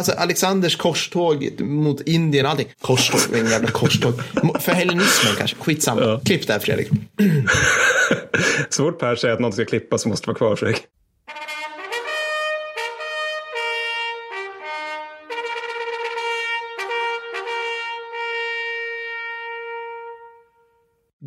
alltså Alexanders korståg mot Indien och allting. Korståg, en jävla korståg. För hellenismen kanske, skitsamma. Ja. Klipp där Fredrik. så fort Per säger att något ska klippas så måste vara kvar Fredrik.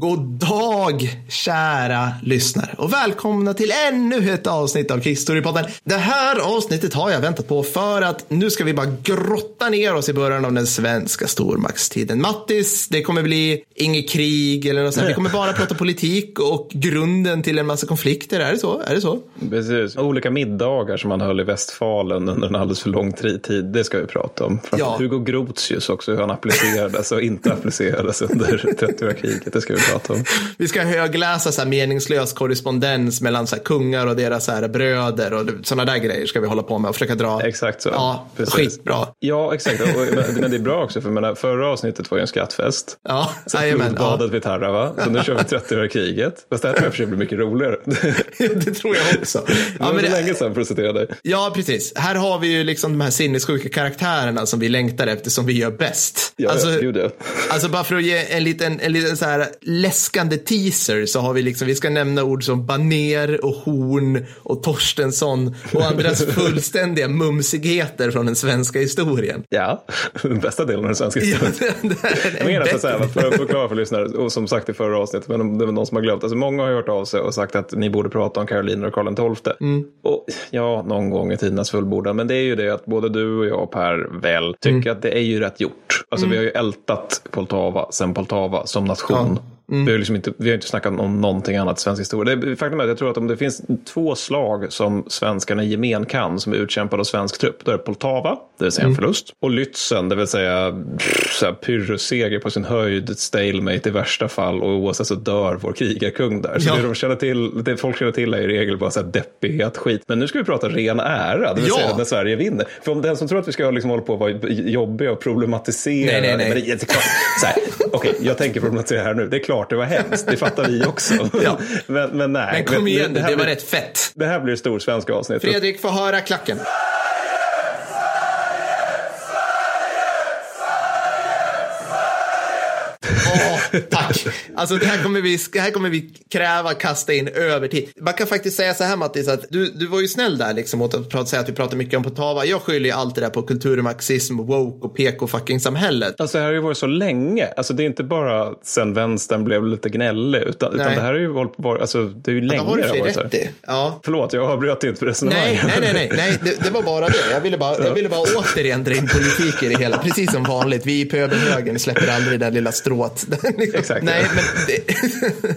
God dag kära lyssnare och välkomna till ännu ett avsnitt av Kickstorypodden. Det här avsnittet har jag väntat på för att nu ska vi bara grotta ner oss i början av den svenska stormaktstiden. Mattis, det kommer bli inget krig eller något sånt. Vi kommer bara prata politik och grunden till en massa konflikter. Är det så? Är det så? Precis. Olika middagar som man höll i Västfalen under en alldeles för lång tid. Det ska vi prata om. Ja. Hugo Grotius också, hur han applicerades och inte applicerades under 30-åriga kriget. Det ska vi prata prata om. Vi ska högläsa så här meningslös korrespondens mellan så här kungar och deras så här bröder och sådana där grejer ska vi hålla på med och försöka dra. Exakt så. Ja, Precis. skitbra. Ja, exakt. men det är bra också, för menar, förra avsnittet var ju en skrattfest. Ja, Blodbadet ja. vid Tarawa. Så nu kör vi 30-åriga kriget. Fast det här tror jag för blir mycket roligare. det tror jag också. Det var ja, men det länge sedan för att citera dig. Ja, precis. Här har vi ju liksom de här sinnessjuka karaktärerna som vi längtar efter, som vi gör bäst. Ja, alltså, ja, alltså bara för att ge en liten, en liten så här läskande teaser så har vi liksom, vi ska nämna ord som baner och horn och Torstensson och andras fullständiga mumsigheter från den svenska historien. Ja, den bästa delen av den svenska historien. Ja, det, det är säga, för att förklara för lyssnare, och som sagt i förra avsnittet, men det är någon som har glömt, alltså många har hört av sig och sagt att ni borde prata om Karoliner och Karl XII. Mm. Och ja, någon gång i tidernas fullbordan, men det är ju det att både du och jag Per väl tycker mm. att det är ju rätt gjort. Alltså mm. vi har ju ältat Poltava sen Poltava som nation. Ja. Mm. Vi, har liksom inte, vi har inte snackat om någonting annat i svensk historia. Det, faktum är att jag tror att om det finns två slag som svenskarna i gemen kan som är utkämpade av svensk trupp, då är det Poltava, det vill säga en mm. förlust, och Lützen, det vill säga pyrrhusseger på sin höjd, stalemate i värsta fall och oavsett så dör vår krigarkung där. Så ja. det, de känner till, det folk känner till är i regel bara så här deppighet, skit. Men nu ska vi prata ren ära, det vill ja. säga när Sverige vinner. För om den som tror att vi ska liksom hålla på att vara jobbiga och problematisera. Nej, nej, nej. Men det, Okej, okay, jag tänker problematisera här nu. Det är klart det var hemskt, det fattar vi också. ja. men, men nej. Men kom igen, det, det, det var blir, rätt fett. Det här blir stor svenska avsnitt. Fredrik, få höra klacken. Tack. Alltså det här kommer vi, det här kommer vi kräva kasta in övertid. Man kan faktiskt säga så här Mattis, att du, du var ju snäll där liksom åt att säga att vi pratar mycket om Potava. Jag skyller ju allt det där på kulturmarxism, woke och PK-fucking-samhället. Alltså det här har ju varit så länge. Alltså det är inte bara sen vänstern blev lite gnällig, utan, utan det här är ju varit, alltså det är ju länge. Har du varit rätt i. Ja. Förlåt, jag avbröt inte resonemanget. Nej, nej, nej, nej, nej det, det, var bara det. Jag ville bara, jag ville bara återigen dra in politik i det hela, precis som vanligt. Vi i pöbelhögern släpper aldrig det där lilla strået. Exakt. Nej,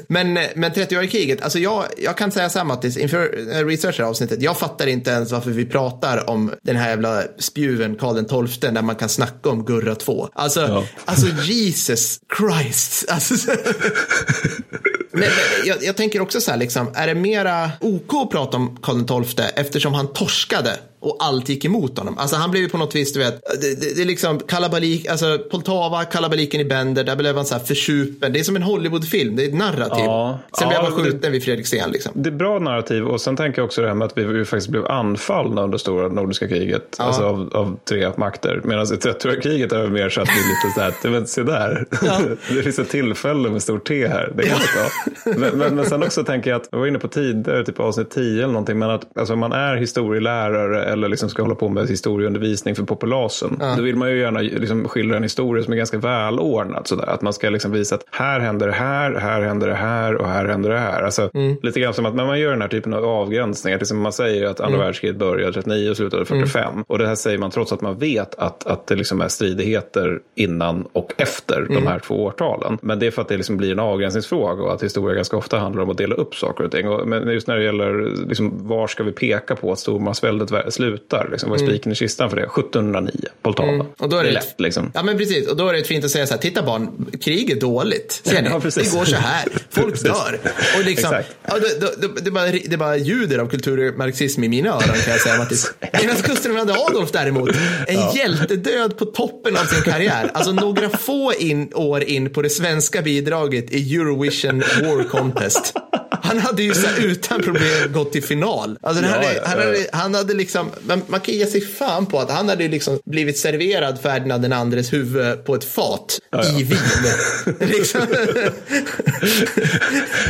men, men, men 30-åriga kriget, alltså jag, jag kan säga här Mattis, inför researcher-avsnittet, jag fattar inte ens varför vi pratar om den här jävla spjuven Karl XII där man kan snacka om Gurra 2. Alltså, ja. alltså Jesus Christ. Alltså, men, men jag, jag, tänker också så här, liksom, är det mera OK att prata om Karl XII eftersom han torskade och allt gick emot honom. Alltså han blev ju på något vis, du vet, det, det, det är liksom kalabalik, alltså Poltava, kalabaliken i Bender, där blev han så här försupen. Det är som en Hollywoodfilm, det är ett narrativ. Ja, sen blev ja, han skjuten vid Fredriksten liksom. Det är bra narrativ och sen tänker jag också det här med att vi, faktiskt blev anfallna under stora nordiska kriget. Ja. Alltså av, av tre makter. Medan i 30 kriget är det mer så att det är lite så här, men se där. Ja. det finns ett tillfälle med stor T här. Det kan ja. men, men, men sen också tänker jag att, jag var inne på tidigare, typ avsnitt 10 eller någonting, men att alltså, man är historielärare eller liksom ska hålla på med historieundervisning för populasen. Ja. Då vill man ju gärna liksom skildra en historia som är ganska välordnad. Sådär. Att man ska liksom visa att här händer det här, här händer det här och här händer det här. Alltså, mm. Lite grann som att när man gör den här typen av avgränsningar. Till man säger att andra mm. världskriget började 39 och slutade 45. Mm. Och det här säger man trots att man vet att, att det liksom är stridigheter innan och efter de mm. här två årtalen. Men det är för att det liksom blir en avgränsningsfråga och att historia ganska ofta handlar om att dela upp saker och ting. Och, men just när det gäller liksom, var ska vi peka på att stormaktsväldet slutar. Liksom, vad är mm. spiken i kistan för det? 1709, Poltava. Mm. Och då är det, det är lätt liksom. Ja men precis, och då är det fint att säga så här, titta barn, krig är dåligt. Ser ni? Ja, det går så här, folk dör. Och liksom, ja, det, det, det, bara, det bara ljuder av kulturmarxism i mina öron kan jag säga Mattis. Medan Gustav II Adolf däremot, en ja. hjältedöd på toppen av sin karriär. Alltså några få in, år in på det svenska bidraget i Eurovision War Contest han hade ju så utan problem gått till final. Alltså, Ja, hade, ja, han, ja. hade, han hade liksom, man, man kan ge sig fan på att han hade liksom blivit serverad Ferdinand den andres huvud på ett fat i vin. liksom.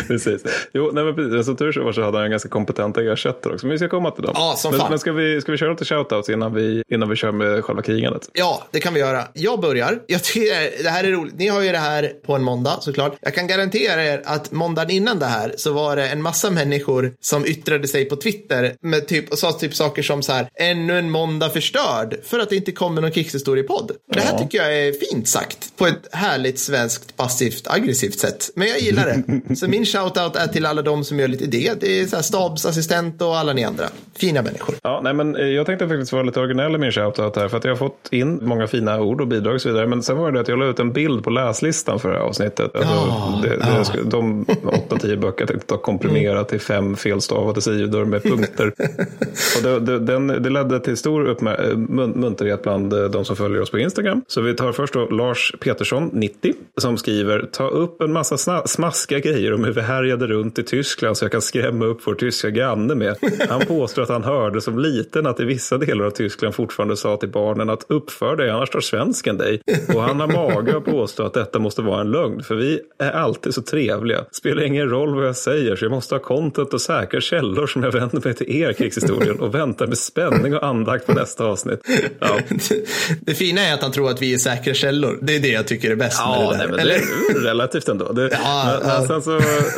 Precis. Jo, nej, men precis. Alltså, tur var så hade han ganska kompetenta ersättare också. Men vi ska komma till dem. Ja, som men, fan. men ska, vi, ska vi köra lite shoutouts innan vi, innan vi kör med själva krigandet? Ja, det kan vi göra. Jag börjar. Jag tycker det här är roligt. Ni har ju det här på en måndag såklart. Jag kan garantera er att måndagen innan det här så var det en massa människor som yttrade sig på Twitter med typ, och sa typ saker som så här, ännu en måndag förstörd för att det inte kommer någon krigshistoriepodd. Det här Ja. tycker jag är fint sagt på ett härligt svenskt passivt aggressivt sätt. Men jag gillar det. Så min shoutout är till alla de som gör lite det. Det är så här stabsassistent och alla ni andra. Fina människor. Ja, nej, men eh, jag tänkte faktiskt vara lite originell i min shoutout här. För att jag har fått in många fina ord och bidrag och så vidare. Men sen var det att jag la ut en bild på läslistan för det här avsnittet. Alltså, Ja, det, det, ja. De 8-10 böcker jag tänkte ta komprimerat till fem felstavade sidor med punkter. och det, det, den, det ledde till stor uppmär- eh, mun- munterhet bland eh, de som följer oss på Instagram. Så vi tar först då Lars Petersson, 90, som skriver ta upp en massa sna- smaskiga grejer om hur vi härjade runt i Tyskland så jag kan skrämma upp vår tyska granne med. Han påstår att han hörde som liten att i vissa delar av Tyskland fortfarande sa till barnen att uppför dig annars tar svensken dig. Och han har mage att påstå att detta måste vara en lögn för vi är alltid så trevliga. Spelar ingen roll vad jag säger så jag måste ha content och säkra källor som jag vänder mig till er krigshistorien och väntar med spänning och andakt på nästa avsnitt. Ja. Det fina är att han tror att vi är säkra källor. Det är det jag tycker är bäst med Ja, det där. nej, men Eller? det är relativt ändå. Det, Ja, men, ja. sen så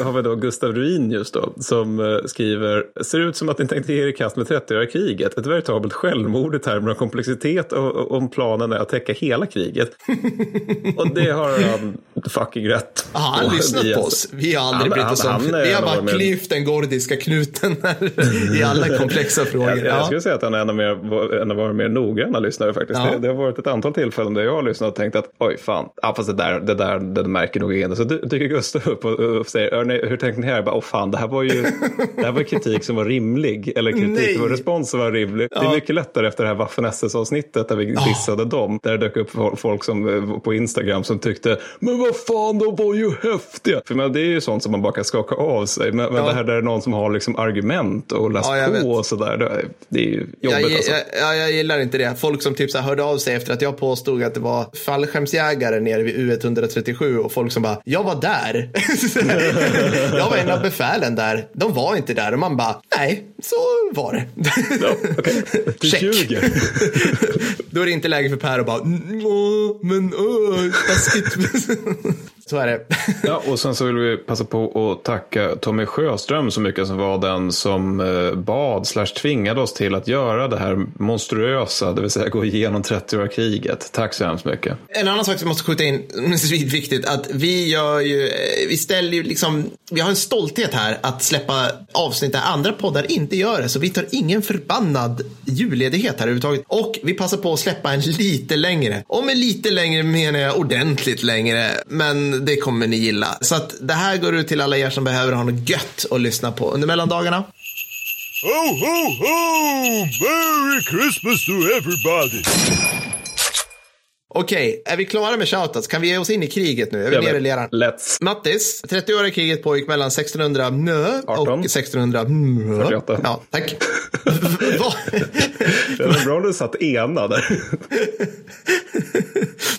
har vi då Gustav Ruinius då, som eh, skriver, ser ut som att ni tänkte ge er i kast med 30-åriga kriget. Ett veritabelt självmord i termer av komplexitet och, om planen är att täcka hela kriget. och det har han fucking rätt. Har han lyssnat på oss? Vi har aldrig Han- brytt oss om. han- Vi har bara klyvt den gordiska knuten i alla komplexa frågor. Jag, jag Ja. skulle säga att han är en av, mer, en av våra mer noggranna lyssnare faktiskt. Ja. Det, det har varit ett antal tillfällen där jag har lyssnat och tänkt att oj fan, ja, fast det där, det där det märker nog igen. Så dy- dyker Gustav upp och, och säger, "Hörni, hur tänkte ni här? Jag bara, åh fan, det här var ju det här var kritik som var rimlig. Eller kritik var respons som var rimlig. Det är Ja. mycket lättare efter det här Waffen SS-avsnittet där vi dissade dem. Där det dök upp fol- folk som, eh, på Instagram som tyckte, men vad fan, de var ju häftiga. För men, det är ju sånt som man bara kan skaka av sig. Men, men Ja. det här där det är någon som har liksom argument och läst Ja, jag vet. på och sådär. Det, är ju Jag, jobbigt alltså. jag, jag, jag gillar inte det. Folk som typ så hörde av sig efter att jag påstod att det var fallskärmsjägare nere vid U137 och folk som bara, jag var där. jag var en av befälen där. De var inte där och man bara, nej, så var det. Ja, okej. Du ljuger. Då är det inte läge för Per att bara, "Mm, åh, men åh, taskigt. Så är det. Ja, och sen så vill vi passa på att tacka Tommy Sjöström så mycket som var den som eh, bad slash tvingade oss till att göra det här monstruösa, det vill säga gå igenom 30-åriga kriget. Tack så hemskt mycket. En annan sak som måste skjuta in, svinviktigt, att vi gör ju, eh, vi ställer ju liksom, vi har en stolthet här att släppa avsnitt där andra poddar inte gör det, så vi tar ingen förbannad julledighet här överhuvudtaget. Och vi passar på att släppa en lite längre. Och med lite längre menar jag ordentligt längre, men det kommer ni gilla. Så att det här går ut till alla er som behöver ha något gött att lyssna på under mellandagarna. Ho, ho, ho! Merry Christmas to everybody! Okej, är vi klara med shoutouts? Kan vi ge oss in i kriget nu? Är vi nere i leran? Let's. Mattis, 30-åriga kriget pågick mellan 1600 nö och 18. 1600 mö. 48. Ja, tack. vad, Det var bra du satt ena där.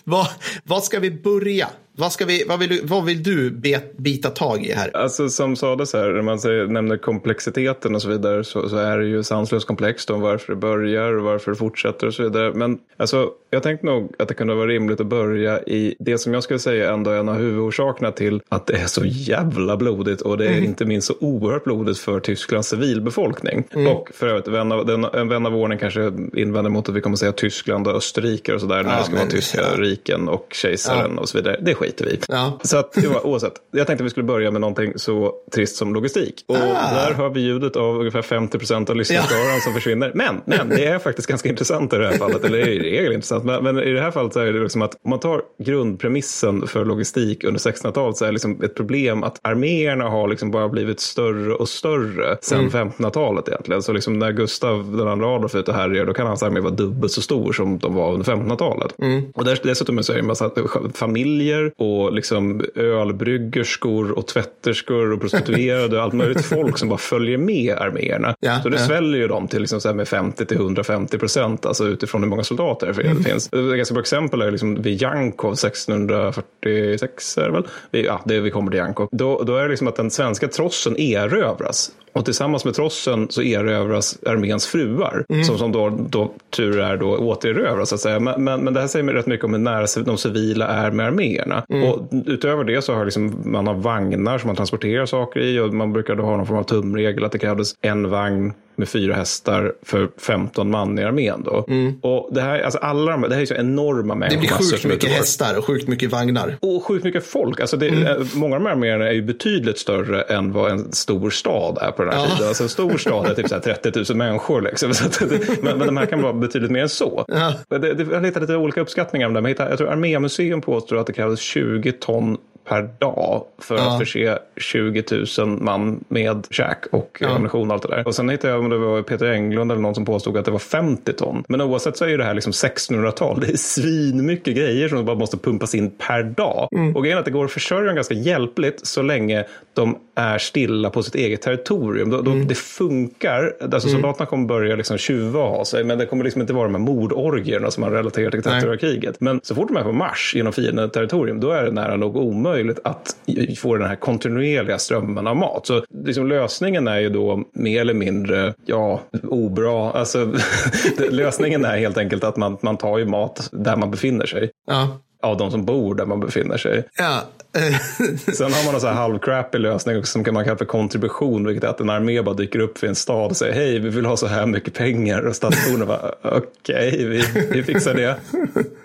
vad, vad ska vi börja? Vad, ska vi, vad vill du, vad vill du bet, bita tag i här? Alltså som sades här, när man säger, nämner komplexiteten och så vidare så, så är det ju sanslöst komplext om varför det börjar och varför det fortsätter och så vidare. Men alltså, jag tänkte nog att det kunde vara rimligt att börja i det som jag skulle säga ändå är en av huvudorsakerna till att det är så jävla blodigt och det är inte minst så oerhört blodigt för Tysklands civilbefolkning. Och för övrigt, vän av, den, en vän av ordning kanske invänder mot att vi kommer säga Tyskland och Österrike och sådär när Ja, det ska men- vara tyska ja. riken och kejsaren och så vidare. Det skiter vi. Ja. Så att, ja, oavsett, jag tänkte vi skulle börja med någonting så trist som logistik. Och Ah. där hör vi ljudet av ungefär 50 procent av lyssnarskaran som försvinner. Men, men det är faktiskt ganska intressant i det här fallet, eller i regel intressant. Men, men i det här fallet så är det liksom att om man tar grundpremissen för logistik under 1600-talet så är det liksom ett problem att arméerna har liksom bara blivit större och större sedan 1500-talet egentligen. Så liksom när Gustav den andra Adolf är ute och härjar då kan hans armé vara dubbelt så stor som de var under 1500-talet. Och där, dessutom så är det en massa familjer och liksom ölbryggerskor och tvätterskor och prostituerade och allt möjligt folk som bara följer med arméerna. Ja, så det ja. sväljer ju dem till liksom så här med 50 till 150 procent, alltså utifrån hur många soldater det Mm. finns. Ett ganska bra exempel är liksom vid Jankov 1646 är det väl? Ja, det, vi kommer till Jankov. Då, då är det liksom att den svenska trossen erövras. Och tillsammans med trossen så erövras arméns fruar, Mm. som, som då, då tur är då återerövras. Så att säga. Men, men, men det här säger mig rätt mycket om hur nära de civila är med arméerna. Mm. Och utöver det så har liksom, man har vagnar som man transporterar saker i och man brukade ha någon form av tumregel att det krävdes en vagn med fyra hästar för 15 man i armén. Då. Och det här, alltså alla de, det här är så enorma Mm. Det blir sjukt mycket hästar och sjukt mycket vagnar. och sjukt mycket folk. Alltså det, Mm. eh, Många av de här arméerna är ju betydligt större än vad en stor stad är på den här Ja. tiden. Alltså en stor stad är typ så här 30 000 människor. Liksom. Det, men, men de här kan vara betydligt mer än så. Ja. Det, det, jag hittade lite olika uppskattningar om det. Men jag, hittade, jag tror Armémuseum påstår att det krävdes 20 ton per dag för Ja. att förse 20 000 man med käk och Ja. ammunition och allt det där. Och sen hittade jag om det var Peter Englund eller någon som påstod att det var 50 ton. Men oavsett så är ju det här liksom 1600-tal. Det är svinmycket grejer som bara måste pumpas in per dag. Mm. Och grejen är att det går att försörja dem ganska hjälpligt så länge de är stilla på sitt eget territorium. Då, då, Mm. Det funkar. Alltså soldaterna kommer börja liksom tjuva och ha sig. Men det kommer liksom inte vara de här mordorgierna som man relaterar till Nej. 30-kriget. Men så fort de är på marsch genom fiendens territorium då är det nära nog omöjligt att få den här kontinuerliga strömmen av mat. Så liksom lösningen är ju då mer eller mindre, ja, obra. Alltså, lösningen är helt enkelt att man, man tar ju mat där man befinner sig. Ja. Av de som bor där man befinner sig. Ja. Sen har man en så här halvcrappy lösning som kan man kalla för kontribution, vilket är att en armé bara dyker upp vid en stad och säger hej, vi vill ha så här mycket pengar. Och stadsborna bara okej, vi, vi fixar det.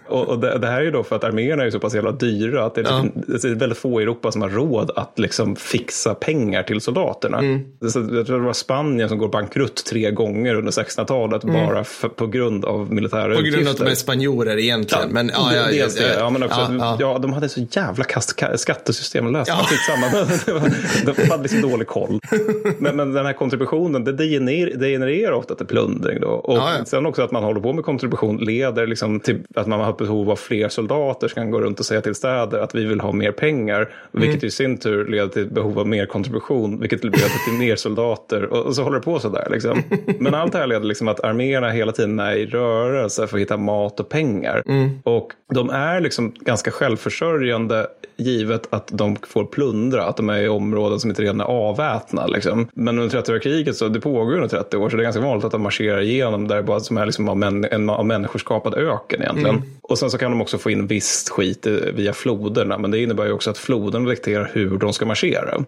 Och, och det, det här är ju då för att arméerna är så pass jävla dyra att det är, Ja. det är väldigt få i Europa som har råd att liksom fixa pengar till soldaterna. Så jag tror det var Spanien som går bankrutt tre gånger under 1600-talet bara för, på grund av militära På grund av att de är spanjorer egentligen. Men, ja, ja, Dels det, ja, men också, ja, ja, ja. de hade så jävla kast, ka- skattesystem löst. Ja. Ja. Skitsamma, de hade liksom dålig koll. Men, men den här kontributionen, det genererar ofta till plundring. Då. Och Ja, ja. sen också att man håller på med kontribution leder liksom till att man har behov av fler soldater som kan gå runt och säga till städer att vi vill ha mer pengar. Vilket Mm. i sin tur leder till behov av mer kontribution, vilket leder till mer soldater. Och, och så håller det på sådär. Liksom. Men allt det här leder liksom att arméerna hela tiden är i rörelse för att hitta mat och pengar. Mm. Och de är liksom ganska självförsörjande givet att de får plundra, att de är i områden som inte redan är avväpnade. Liksom. Men under 30-åriga så det pågår under 30 år, så det är ganska vanligt att de marscherar igenom där det bara som är liksom av, män, en av människor skapad öken egentligen. Och sen så kan de också få in visst skit via floderna, men det innebär ju också att floden dikterar hur de ska marschera.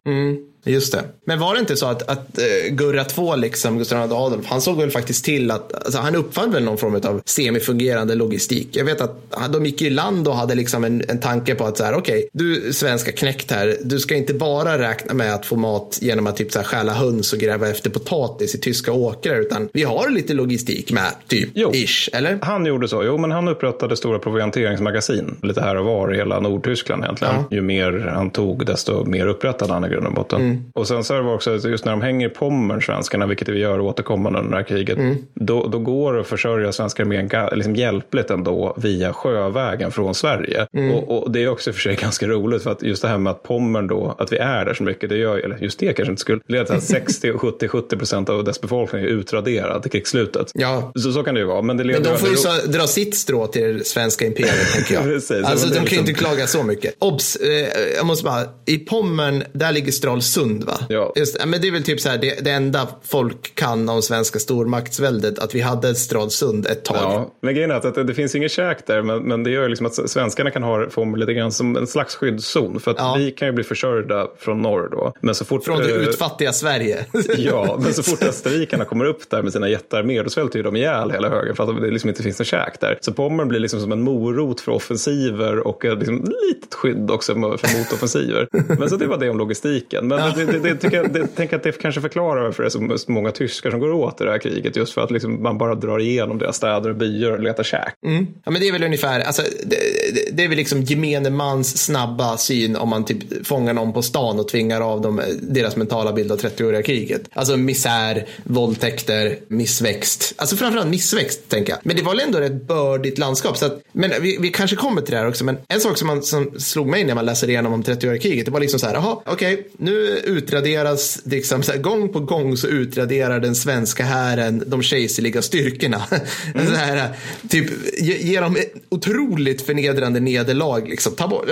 Just det. Men var det inte så att, att uh, Gurra 2, liksom Gustav Adolf, han såg väl faktiskt till att, alltså, han uppfann väl någon form av semifungerande logistik. Jag vet att de gick i land och hade liksom en, en tanke på att så här, okej, du svenska knäckt här, du ska inte bara räkna med att få mat genom att typ så här stjäla höns och gräva efter potatis i tyska åkrar, utan vi har lite logistik med, typ, Jo. ish, eller? Han gjorde så, jo men han upprättade stora provianteringsmagasin lite här och var i hela Nordtyskland egentligen. Ju mer han tog desto mer upprättade han i grund och botten. Och sen så är det också just när de hänger i Pommern, svenskarna, vilket vi gör återkommande under det här kriget, då, då går det att försörja svenska armén liksom hjälpligt ändå via sjövägen från Sverige. Och, och det är också för sig ganska roligt för att just det här med att Pommern då, att vi är där så mycket, det gör, eller just det kanske inte skulle, leder till att 60, 70, 70 procent av dess befolkning är utraderad till krigsslutet. Ja. Så, så kan det ju vara. Men, det leder Men de får ju så, dra sitt strå till det svenska imperiet, tänker jag. Precis, alltså, de kan ju liksom- inte klaga så mycket. Obs, eh, jag måste bara, i Pommern, där ligger Stralsund, va? Ja. Just, men det är väl typ så här, det, det enda folk kan om svenska stormaktsväldet, att vi hade Stralsund ett tag. Ja, men grejen är att det, det finns inget käk där, men, men det gör ju liksom att svenskarna kan ha få lite grann som en slags skyddszon. För att Ja. vi kan ju bli försörjda från norr då. Men så fort, Från det eh, utfattiga Sverige. Ja, men så fort österrikarna kommer upp där med sina jättearméer, då svälter ju de ihjäl hela högen för att det liksom inte finns någon käk där. Så Pommern blir liksom som en morot för offensiver och ett liksom litet skydd också för motoffensiver. Men så det var det om logistiken. Men det, det, det, tycker jag, det, tänk att det kanske förklarar varför det är så många tyskar som går åt i det här kriget. Just för att liksom man bara drar igenom deras städer och byar och letar käk. Mm. Ja, men det är väl ungefär, alltså, det, det, det är väl liksom gemene mans snabba syn om man typ fångar någon på stan och tvingar av dem eh, deras mentala bild av 30-åriga kriget. Alltså misär, våldtäkter, missväxt. Alltså framförallt missväxt, tänker jag. Men det var väl ändå ett bördigt landskap. Så att, men vi, vi kanske kommer till det här också, men en sak som, man, som slog mig när man läser igenom om 30-åriga kriget, det var liksom så här, jaha, okej, okay, nu utraderas, liksom, så här, gång på gång så utraderar den svenska hären de kejserliga styrkorna. Mm. här, typ, ge, ge dem otroligt förnedrande nederlag, liksom. Ta bort,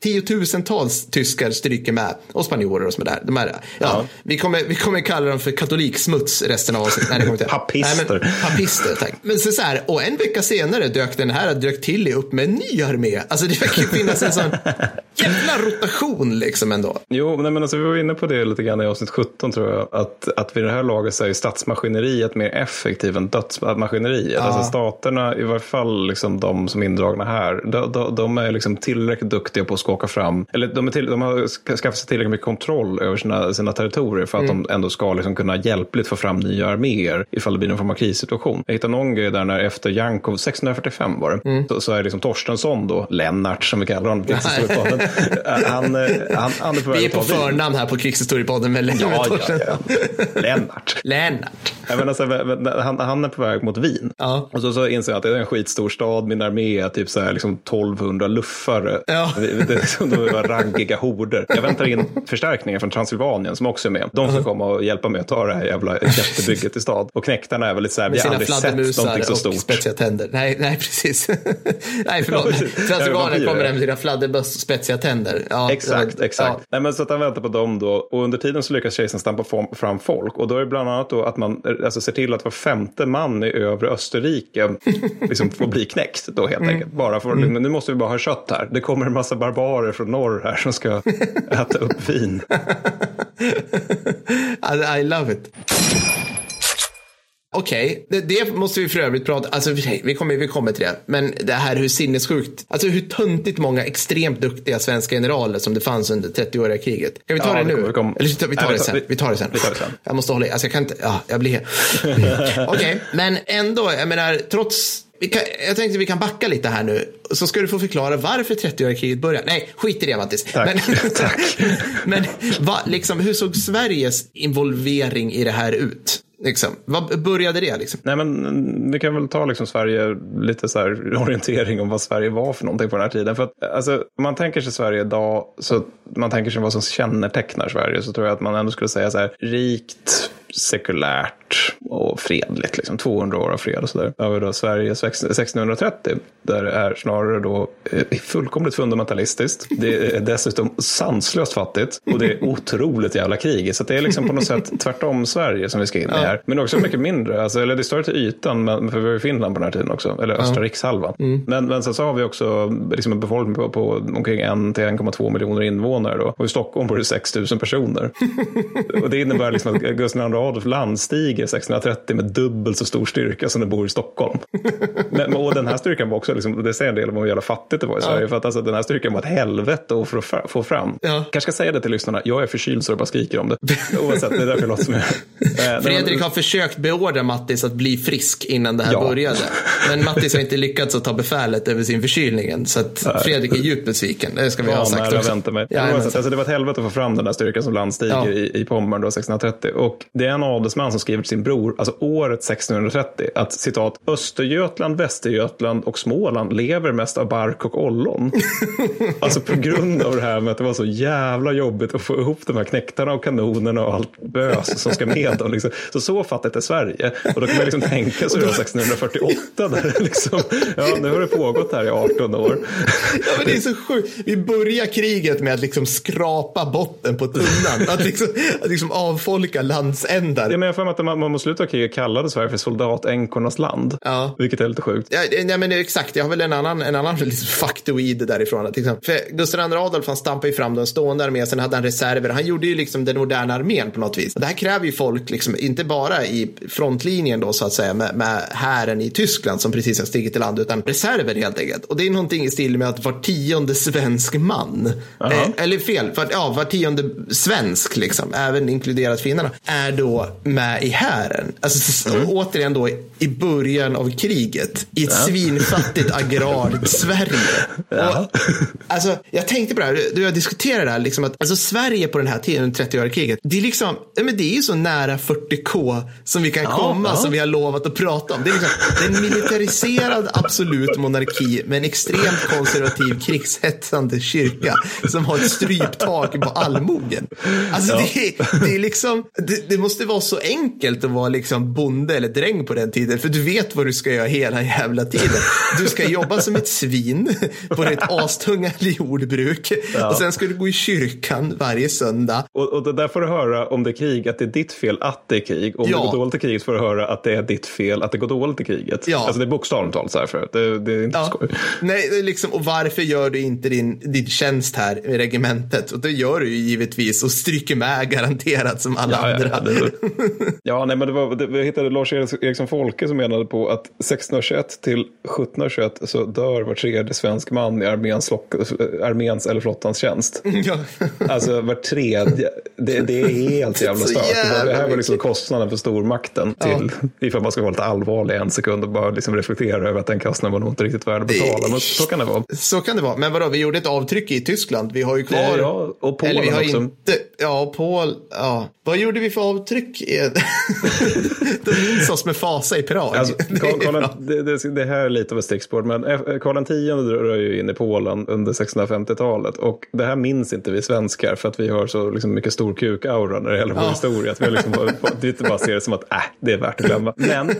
tiotusentals tyskar stryker med och spanjorer och sådär. De här, ja, ja. Vi, kommer, vi kommer kalla dem för katoliksmuts resten av avsnittet. papister. Nej, men, papister, tack. Men så, så här, och en vecka senare dök den här dök till upp med en ny armé. Alltså det verkar finnas en sån jävla rotation liksom ändå. Jo, nej, men alltså, vi var inne på det lite grann i avsnitt 17 tror jag. Att, att vid det här laget så är statsmaskineriet mer effektivt än dödsmaskineriet. Ja. Alltså staterna, i varje fall liksom de som är indragna här, de, de, de är liksom tillräckligt duktiga på att skaka fram, eller de, till, de har skaffat sig tillräckligt mycket kontroll över sina, sina territorier för att mm. de ändå ska liksom kunna hjälpligt få fram nya arméer ifall det blir någon form av krissituation. Jag hittade någon grej där när efter Jankov, 1645 var det, mm. så, så, är liksom Torstensson då, Lennart som vi kallar honom, krigshistoriepodden, han, eh, han, han är på Vi är på förnamn här på krigshistoriepodden med Lennart ja, ja, ja. Lennart. Lennart. Jag alltså, han, han är på väg mot Wien. Ja. Och så, så inser jag att det är en skitstor stad, min armé är typ så här, liksom 1200 luffare. Ja. Det, det, liksom, de var raggiga horder. Jag väntar in förstärkningar från Transylvanien som också är med. De ska komma och hjälpa mig att ta det här jävla jättebygget i stad. Och knäktarna är väl lite så här, vi har aldrig sett någonting så stort. och spetsiga tänder. Nej, nej precis. nej, förlåt. Transylvanien kommer med sina fladderböss och spetsiga tänder. Ja, exakt, exakt. Ja. Nej, men så att han väntar på dem då. Och under tiden så lyckas kejsaren stampa fram folk. Och då är det bland annat då att man alltså, ser till att var femte man i övre Österrike liksom får bli knäckt då helt mm. enkelt. Bara för, mm. nu måste vi bara ha kött här. Det kommer en massa barbarer från norr här som ska äta upp vin. I love it. Okej, okay. det, det, måste vi för övrigt prata alltså vi kommer, vi kommer till det. Men det här hur sinnessjukt, alltså hur töntigt många extremt duktiga svenska generaler som det fanns under 30-åriga kriget. Kan vi ta ja, det nu? Vi kom... Eller vi tar, Nej, det sen. Vi tar det sen. Vi tar det sen. Jag måste hålla i, alltså jag kan inte, ja, jag blir Okej, okay. men ändå, jag menar, trots kan, jag tänkte vi kan backa lite här nu. Så ska du få förklara varför 30-åriga kriget började. Nej, skit i det Mattis. Tack. Men, Tack. men va, liksom, hur såg Sveriges involvering i det här ut? Liksom. Vad började det? Liksom? Nej, men vi kan väl ta liksom Sverige, lite så här orientering om vad Sverige var för någonting på den här tiden. För att, alltså, om man tänker sig Sverige idag, så man tänker sig vad som kännetecknar Sverige, så tror jag att man ändå skulle säga så här, rikt, sekulärt och fredligt. Liksom. 200 år av fred och sådär. Över då Sverige 1630 där det är snarare då eh, fullkomligt fundamentalistiskt. Det är dessutom sanslöst fattigt och det är otroligt jävla krig. Så det är liksom på något sätt tvärtom Sverige som vi ska in i här. Men också mycket mindre, alltså, eller det är större till ytan, men, för vi har ju Finland på den här tiden också, eller östra ja. rikshalvan. Mm. Men, men sen så har vi också liksom en befolkning på, på omkring 1 till 1,2 miljoner invånare då. och i Stockholm bor det 6 000 personer. och det innebär liksom att Gustav II Adolf landstiger 1630 med dubbelt så stor styrka som det bor i Stockholm. Men, och den här styrkan var också, liksom, det säger en del om hur jävla fattigt det var i Sverige, ja. för att alltså, den här styrkan var ett helvete att få, fram. Ja. Kanske ska säga det till lyssnarna, jag är förkyld så jag bara skriker om det. Oavsett, det är därför jag låter som jag eh, Fredrik har försökt beordra Mattis att bli frisk innan det här ja. började. Men Mattis har inte lyckats att ta befälet över sin förkylning Så att Fredrik är djupt besviken, det ska vi ha sagt också. Vänta mig. Ja, alltså, det var ett helvete att få fram den där styrkan som landstiger ja. i, i Pommern då 1630. Och det är en adelsman som skriver sin bror, alltså året 1630, att citat, Östergötland, Västergötland och Småland lever mest av bark och ollon. alltså på grund av det här med att det var så jävla jobbigt att få ihop de här knäktarna och kanonerna och allt bös som ska med dem. Liksom. Så så fattigt är Sverige. Och då kan man liksom tänka sig då 1648, där liksom, ja nu har det pågått här i 18 år. ja men det är så sjukt. Vi börjar kriget med att liksom skrapa botten på tunnan. Att liksom, att liksom avfolka landsändar. Ja, men jag får att man, man mot slutet av kriget kallade Sverige för soldatänkornas land. Ja. Vilket är lite sjukt. Ja, nej, men exakt, jag har väl en annan, en annan liksom faktoid därifrån. Till exempel. För Gustav II Adolf han stampade ju fram den stående armén, sen hade han reserver. Han gjorde ju liksom den moderna armén på något vis. Det här kräver ju folk, liksom, inte bara i frontlinjen då så att säga med, med hären i Tyskland som precis har stigit i land, utan reserver helt enkelt. Och det är någonting i stil med att var tionde svensk man, eh, eller fel, för, ja, var tionde svensk, liksom, även inkluderat finnarna, är då då med i hären. Alltså, mm. Återigen då i början av kriget i ett ja. svinfattigt agrart Sverige. Ja. Och, alltså, jag tänkte på det här, du har diskuterat det här, liksom att alltså, Sverige på den här tiden, 30-åriga kriget, det är liksom, men det är ju så nära 40K som vi kan ja, komma, som vi har lovat att prata om. Det är, liksom, det är en militariserad absolut monarki med en extremt konservativ krigshetsande kyrka som har ett stryptak på allmogen. Alltså det, det, är liksom, det, det, måste vara så enkelt att vara liksom bonde eller dräng på den tiden, för du vet vad du ska göra hela jävla tiden. Du ska jobba som ett svin på ditt astunga jordbruk ja. och sen ska du gå i kyrkan varje söndag. Och, och det där får du höra om det är krig, att det är ditt fel att det är krig. Om ja. det går dåligt i kriget får du höra att det är ditt fel att det går dåligt i kriget. Ja. Alltså det är bokstavligt talat så här för det, det är inte ja. skoj. Nej, liksom, och varför gör du inte din, din tjänst här i regementet? Och det gör du ju givetvis och stryker med garanterat som alla ja, andra. Ja, ja, nej, men det var, det, jag hittade Lars Eriksson Folke som menade på att 1621 till 1721 så dör var tredje svensk man i arméns, arméns eller flottans tjänst. Ja. Alltså var tredje, det, det är helt jävla stört. Det här var liksom kostnaden för stormakten till, ja. ifall man ska vara lite allvarlig en sekund och bara liksom reflektera över att den kostnaden var nog inte riktigt värd att betala. Men så kan det vara. Så kan det vara. Men vadå, vi gjorde ett avtryck i Tyskland. Vi har ju kvar. Ja, och Polen eller vi har också. Inte, ja, Pol, ja. Vad gjorde vi för avtryck? De minns oss med fasa i Prag. Alltså, Karl, det, det, det, här är lite av ett stickspår, men Karl X drar ju in i Polen under 1650-talet och det här minns inte vi svenskar för att vi har så liksom mycket stor kuk-aura när det gäller vår ja. historia. Att vi liksom bara, inte bara ser det som att äh, det är värt att glömma. Men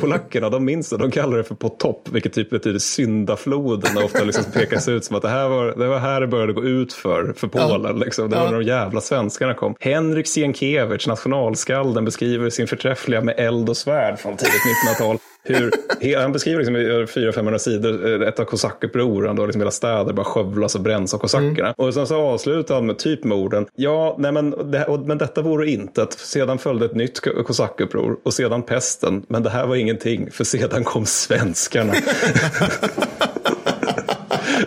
polackerna, de minns det, de kallar det för på topp, vilket typ betyder syndafloden och ofta liksom pekas ut som att det här var, det var här det började gå ut för, för Polen. Ja. Liksom. Det var ja. när de jävla svenskarna kom. Henrik Sienkiewicz, nationalskalden, beskriver sin förträffliga med eld och svärd från tidigt 1900-tal hur, han beskriver liksom i 400-500 sidor eh, ett av kosackupproren då liksom hela städer bara skövlas och bränns av kosackerna. Mm. Och sen så avslutar han med typ med orden, ja, nej men, det, men detta vore inte att sedan följde ett nytt kosackuppror och sedan pesten, men det här var ingenting, för sedan kom svenskarna.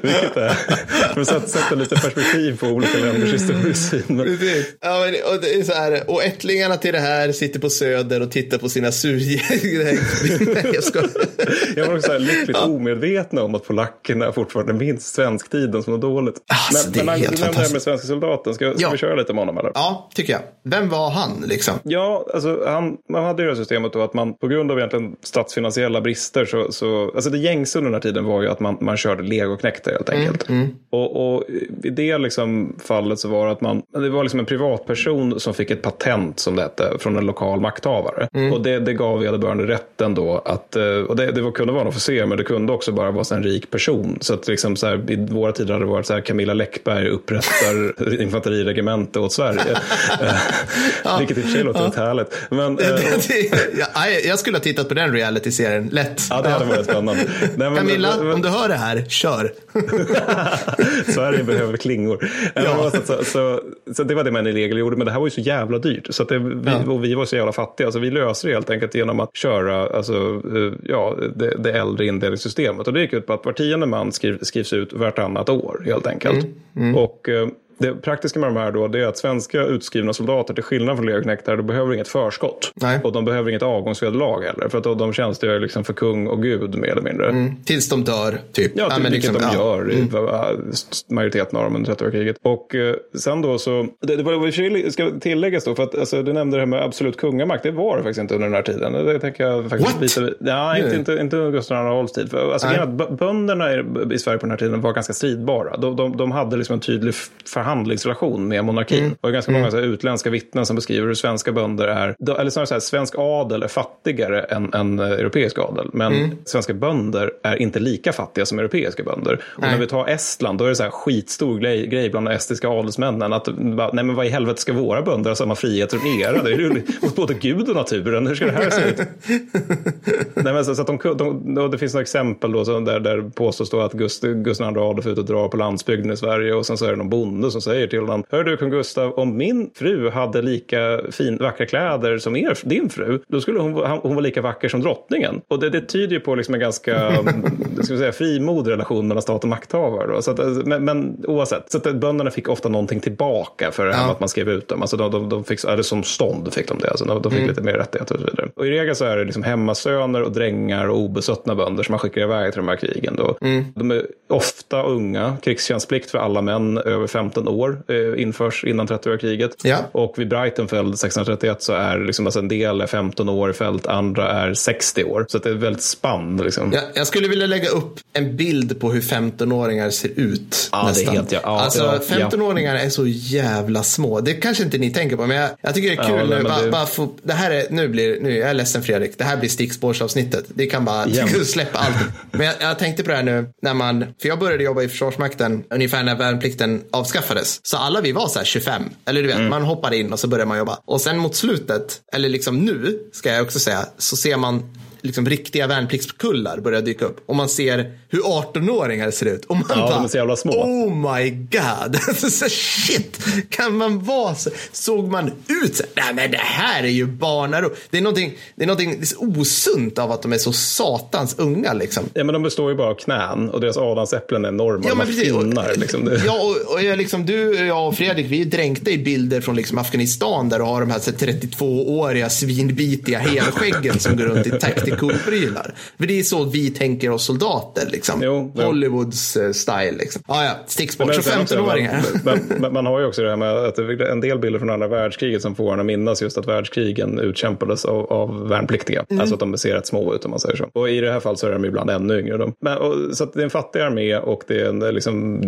Vilket är, för att sätta lite perspektiv på olika länders historiesyn. Ja, men, och, det är så här, och ättlingarna till det här sitter på Söder och tittar på sina surgäng. jag ska... jag var också lyckligt ja. omedvetna om att polackerna fortfarande minns svensktiden som något dåligt. Alltså, men men han nämnde det här med svenska soldaten. Ska, ska ja. vi köra lite med honom? Eller? Ja, tycker jag. Vem var han liksom? Ja, alltså han, man hade ju det systemet då att man på grund av egentligen statsfinansiella brister så, så alltså det gängse under den här tiden var ju att man, man körde legoknektar helt mm, enkelt. Mm, mm. Och, och, i det liksom fallet så var det att man, det var liksom en privatperson som fick ett patent som det hette från en lokal makthavare. Mm. Och det, det gav vederbörande rätten då att, eh, och det, det kunde vara en officer men det kunde också bara vara en rik person. Så att liksom så här, i våra tider hade det varit så här Camilla Läckberg upprättar infanteriregemente åt Sverige. ja. Vilket i och för sig låter ja. härligt. Men, eh, jag skulle ha tittat på den reality-serien, lätt. Ja, det hade varit spännande. Nej, men, Camilla, men, om du hör det här, kör. Sverige behöver klingor. Ja. Så, så, så, det var det man i regel gjorde, men det här var ju så jävla dyrt. Så det, vi, ja. Och vi var så jävla fattiga, så vi löste det helt enkelt genom att köra alltså, eh, ja, det, det äldre indelningssystemet. Och det gick ut på att var tionde man skriv, skrivs ut vartannat år helt enkelt. Mm. Mm. Och eh, det praktiska med de här då, det är att svenska utskrivna soldater, till skillnad från legoknektar, de behöver inget förskott. Nej. Och de behöver inget avgångsvederlag heller. För att de tjänstgör liksom för kung och gud mer eller mindre. Mm. Tills de dör, typ. Ja, typ, ja vilket liksom, de gör i mm. majoriteten av dem under 30 kriget. Och eh, sen då så, det, det var, ska tilläggas då, för att alltså, du nämnde det här med absolut kungamakt, det var det faktiskt inte under den här tiden. Det tänker jag faktiskt What? visa. Ja, inte, inte, inte under Gustav II Adolfs tid. För, alltså, bönderna i, i Sverige på den här tiden var ganska stridbara. De, de, de hade liksom en tydlig förhandling förhandlingsrelation med monarkin. Mm. Och det är ganska många så här, utländska vittnen som beskriver hur svenska bönder är, eller snarare så här, svensk adel är fattigare än, än europeisk adel. Men mm. svenska bönder är inte lika fattiga som europeiska bönder. Och nej. när vi tar Estland, då är det så här skitstor grej, grej bland de estniska adelsmännen. Att, nej men vad i helvete ska våra bönder ha samma frihet som era? Det är ju mot både Gud och naturen. Hur ska det här se ut? nej, men så, så att de, de, de, det finns några exempel då, där, där påstås då att Gustav II Adolf är ute och drar på landsbygden i Sverige och sen så är det någon bonde som säger till honom, hör du kung Gustav, om min fru hade lika fin, vackra kläder som er, din fru, då skulle hon, hon vara lika vacker som drottningen. Och det, det tyder ju på liksom en ganska ska vi säga, frimodig relation mellan stat och makthavare. Då. Så att, men, men oavsett, så att bönderna fick ofta någonting tillbaka för Ja. att man skrev ut dem. Alltså de, de, de fick, eller som stånd fick de det, alltså de, de fick lite mer rättigheter och så vidare. Och i regel så är det liksom hemmasöner och drängar och obesuttna bönder som man skickar iväg till de här krigen. Då. De är ofta unga, krigstjänstplikt för alla män över 15 år eh, införs innan 30-åriga kriget. Ja. Och vid Breitenfeld 1631 så är liksom, alltså en del är 15 år i fält, andra är 60 år. Så det är väldigt spann. Liksom. Jag, jag skulle vilja lägga upp en bild på hur 15-åringar ser ut. Ja, nästan. helt- ja, ja, alltså, ja, ja. 15-åringar är så jävla små. Det kanske inte ni tänker på, men jag, jag tycker det är kul Ja, nej, Bara, det- bara få, det här är, nu blir, nu, jag är ledsen Fredrik, det här blir stickspårsavsnittet. Det kan bara släppa allt. Men jag, jag tänkte på det här nu, när man, för jag började jobba i Försvarsmakten ungefär när värnplikten avskaffades. Så alla vi var så här 25, eller du vet, Mm. man hoppade in och så började man jobba. Och sen mot slutet, eller liksom nu, ska jag också säga, så ser man liksom riktiga värnpliktskullar börja dyka upp. Och man ser hur 18-åringar ser ut. Och man Ja, bara, de är så jävla små. Oh my god. så shit, kan man vara så? Såg man ut så? Nej men det här är ju barnaro. Det är någonting, det är någonting osunt av att de är så satans unga liksom. Ja, men de består ju bara av knän och deras adamsäpplen är enorma. Ja, men precis. Finnar. Liksom. Ja, och, och jag, liksom, du, jag och Fredrik, vi är dränkta i bilder från liksom Afghanistan där du har de här 32-åriga svinbitiga helskäggen som går runt i tactical-prylar. För det är så vi tänker oss soldater, liksom. Jo, jo. Hollywoods eh, style, liksom. Ah, ja, sticksport. Så sen också, 15-åringar. Man, man, man har ju också det här med att en del bilder från andra världskriget som får en att minnas just att världskrigen utkämpades av, av värnpliktiga. Mm. Alltså att de ser rätt små ut om man säger så. Och i det här fallet så är de ibland ännu yngre. De. Men, och, så att det är en fattig armé och det är en, liksom,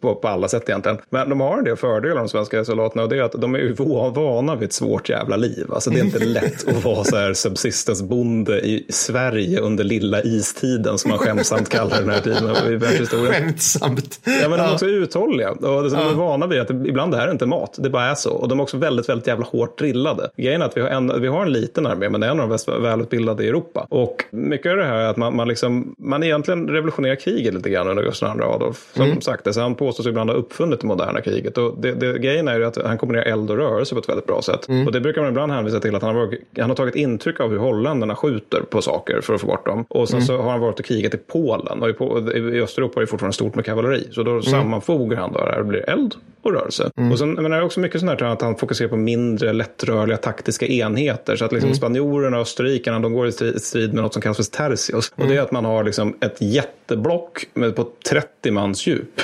på, på alla sätt egentligen. Men de har en del fördelar de svenska soldaterna och det är att de är ju va- vana vid ett svårt jävla liv. Alltså det är inte lätt att vara så här subsistensbonde i Sverige under lilla istiden som man skämsamt kallar den här tiden i världshistorien. Skämtsamt. Ja, men de är också uthålliga. Och de är vana vid att det, ibland är inte mat, det bara är så. Och de är också väldigt, väldigt jävla hårt drillade. Grejen är att vi har en, vi har en liten armé, men det är en av de mest välutbildade i Europa. Och mycket av det här är att man, man, liksom, man egentligen revolutionerar kriget lite grann under Gustav II Adolf. Som sagt, alltså han påstås ibland ha uppfunnit det moderna kriget. Och det, det, grejen är ju att han kombinerar eld och rörelse på ett väldigt bra sätt. Och det brukar man ibland hänvisa till att han har, han har tagit intryck av hur holländarna skjuter på saker för att få bort dem. Och sen så har han varit och krigat i Polen. Och i, på, i Östeuropa är det fortfarande stort med kavalleri. Så då sammanfogar han då det här. Blir eld och rörelse. Och sen men det är också mycket sånt här att han fokuserar på mindre lättrörliga taktiska enheter. Så att liksom spanjorerna och österrikarna de går i strid- med något som kallas för tertios. Och det är att man har liksom ett jätteblock med på 30 mans djup.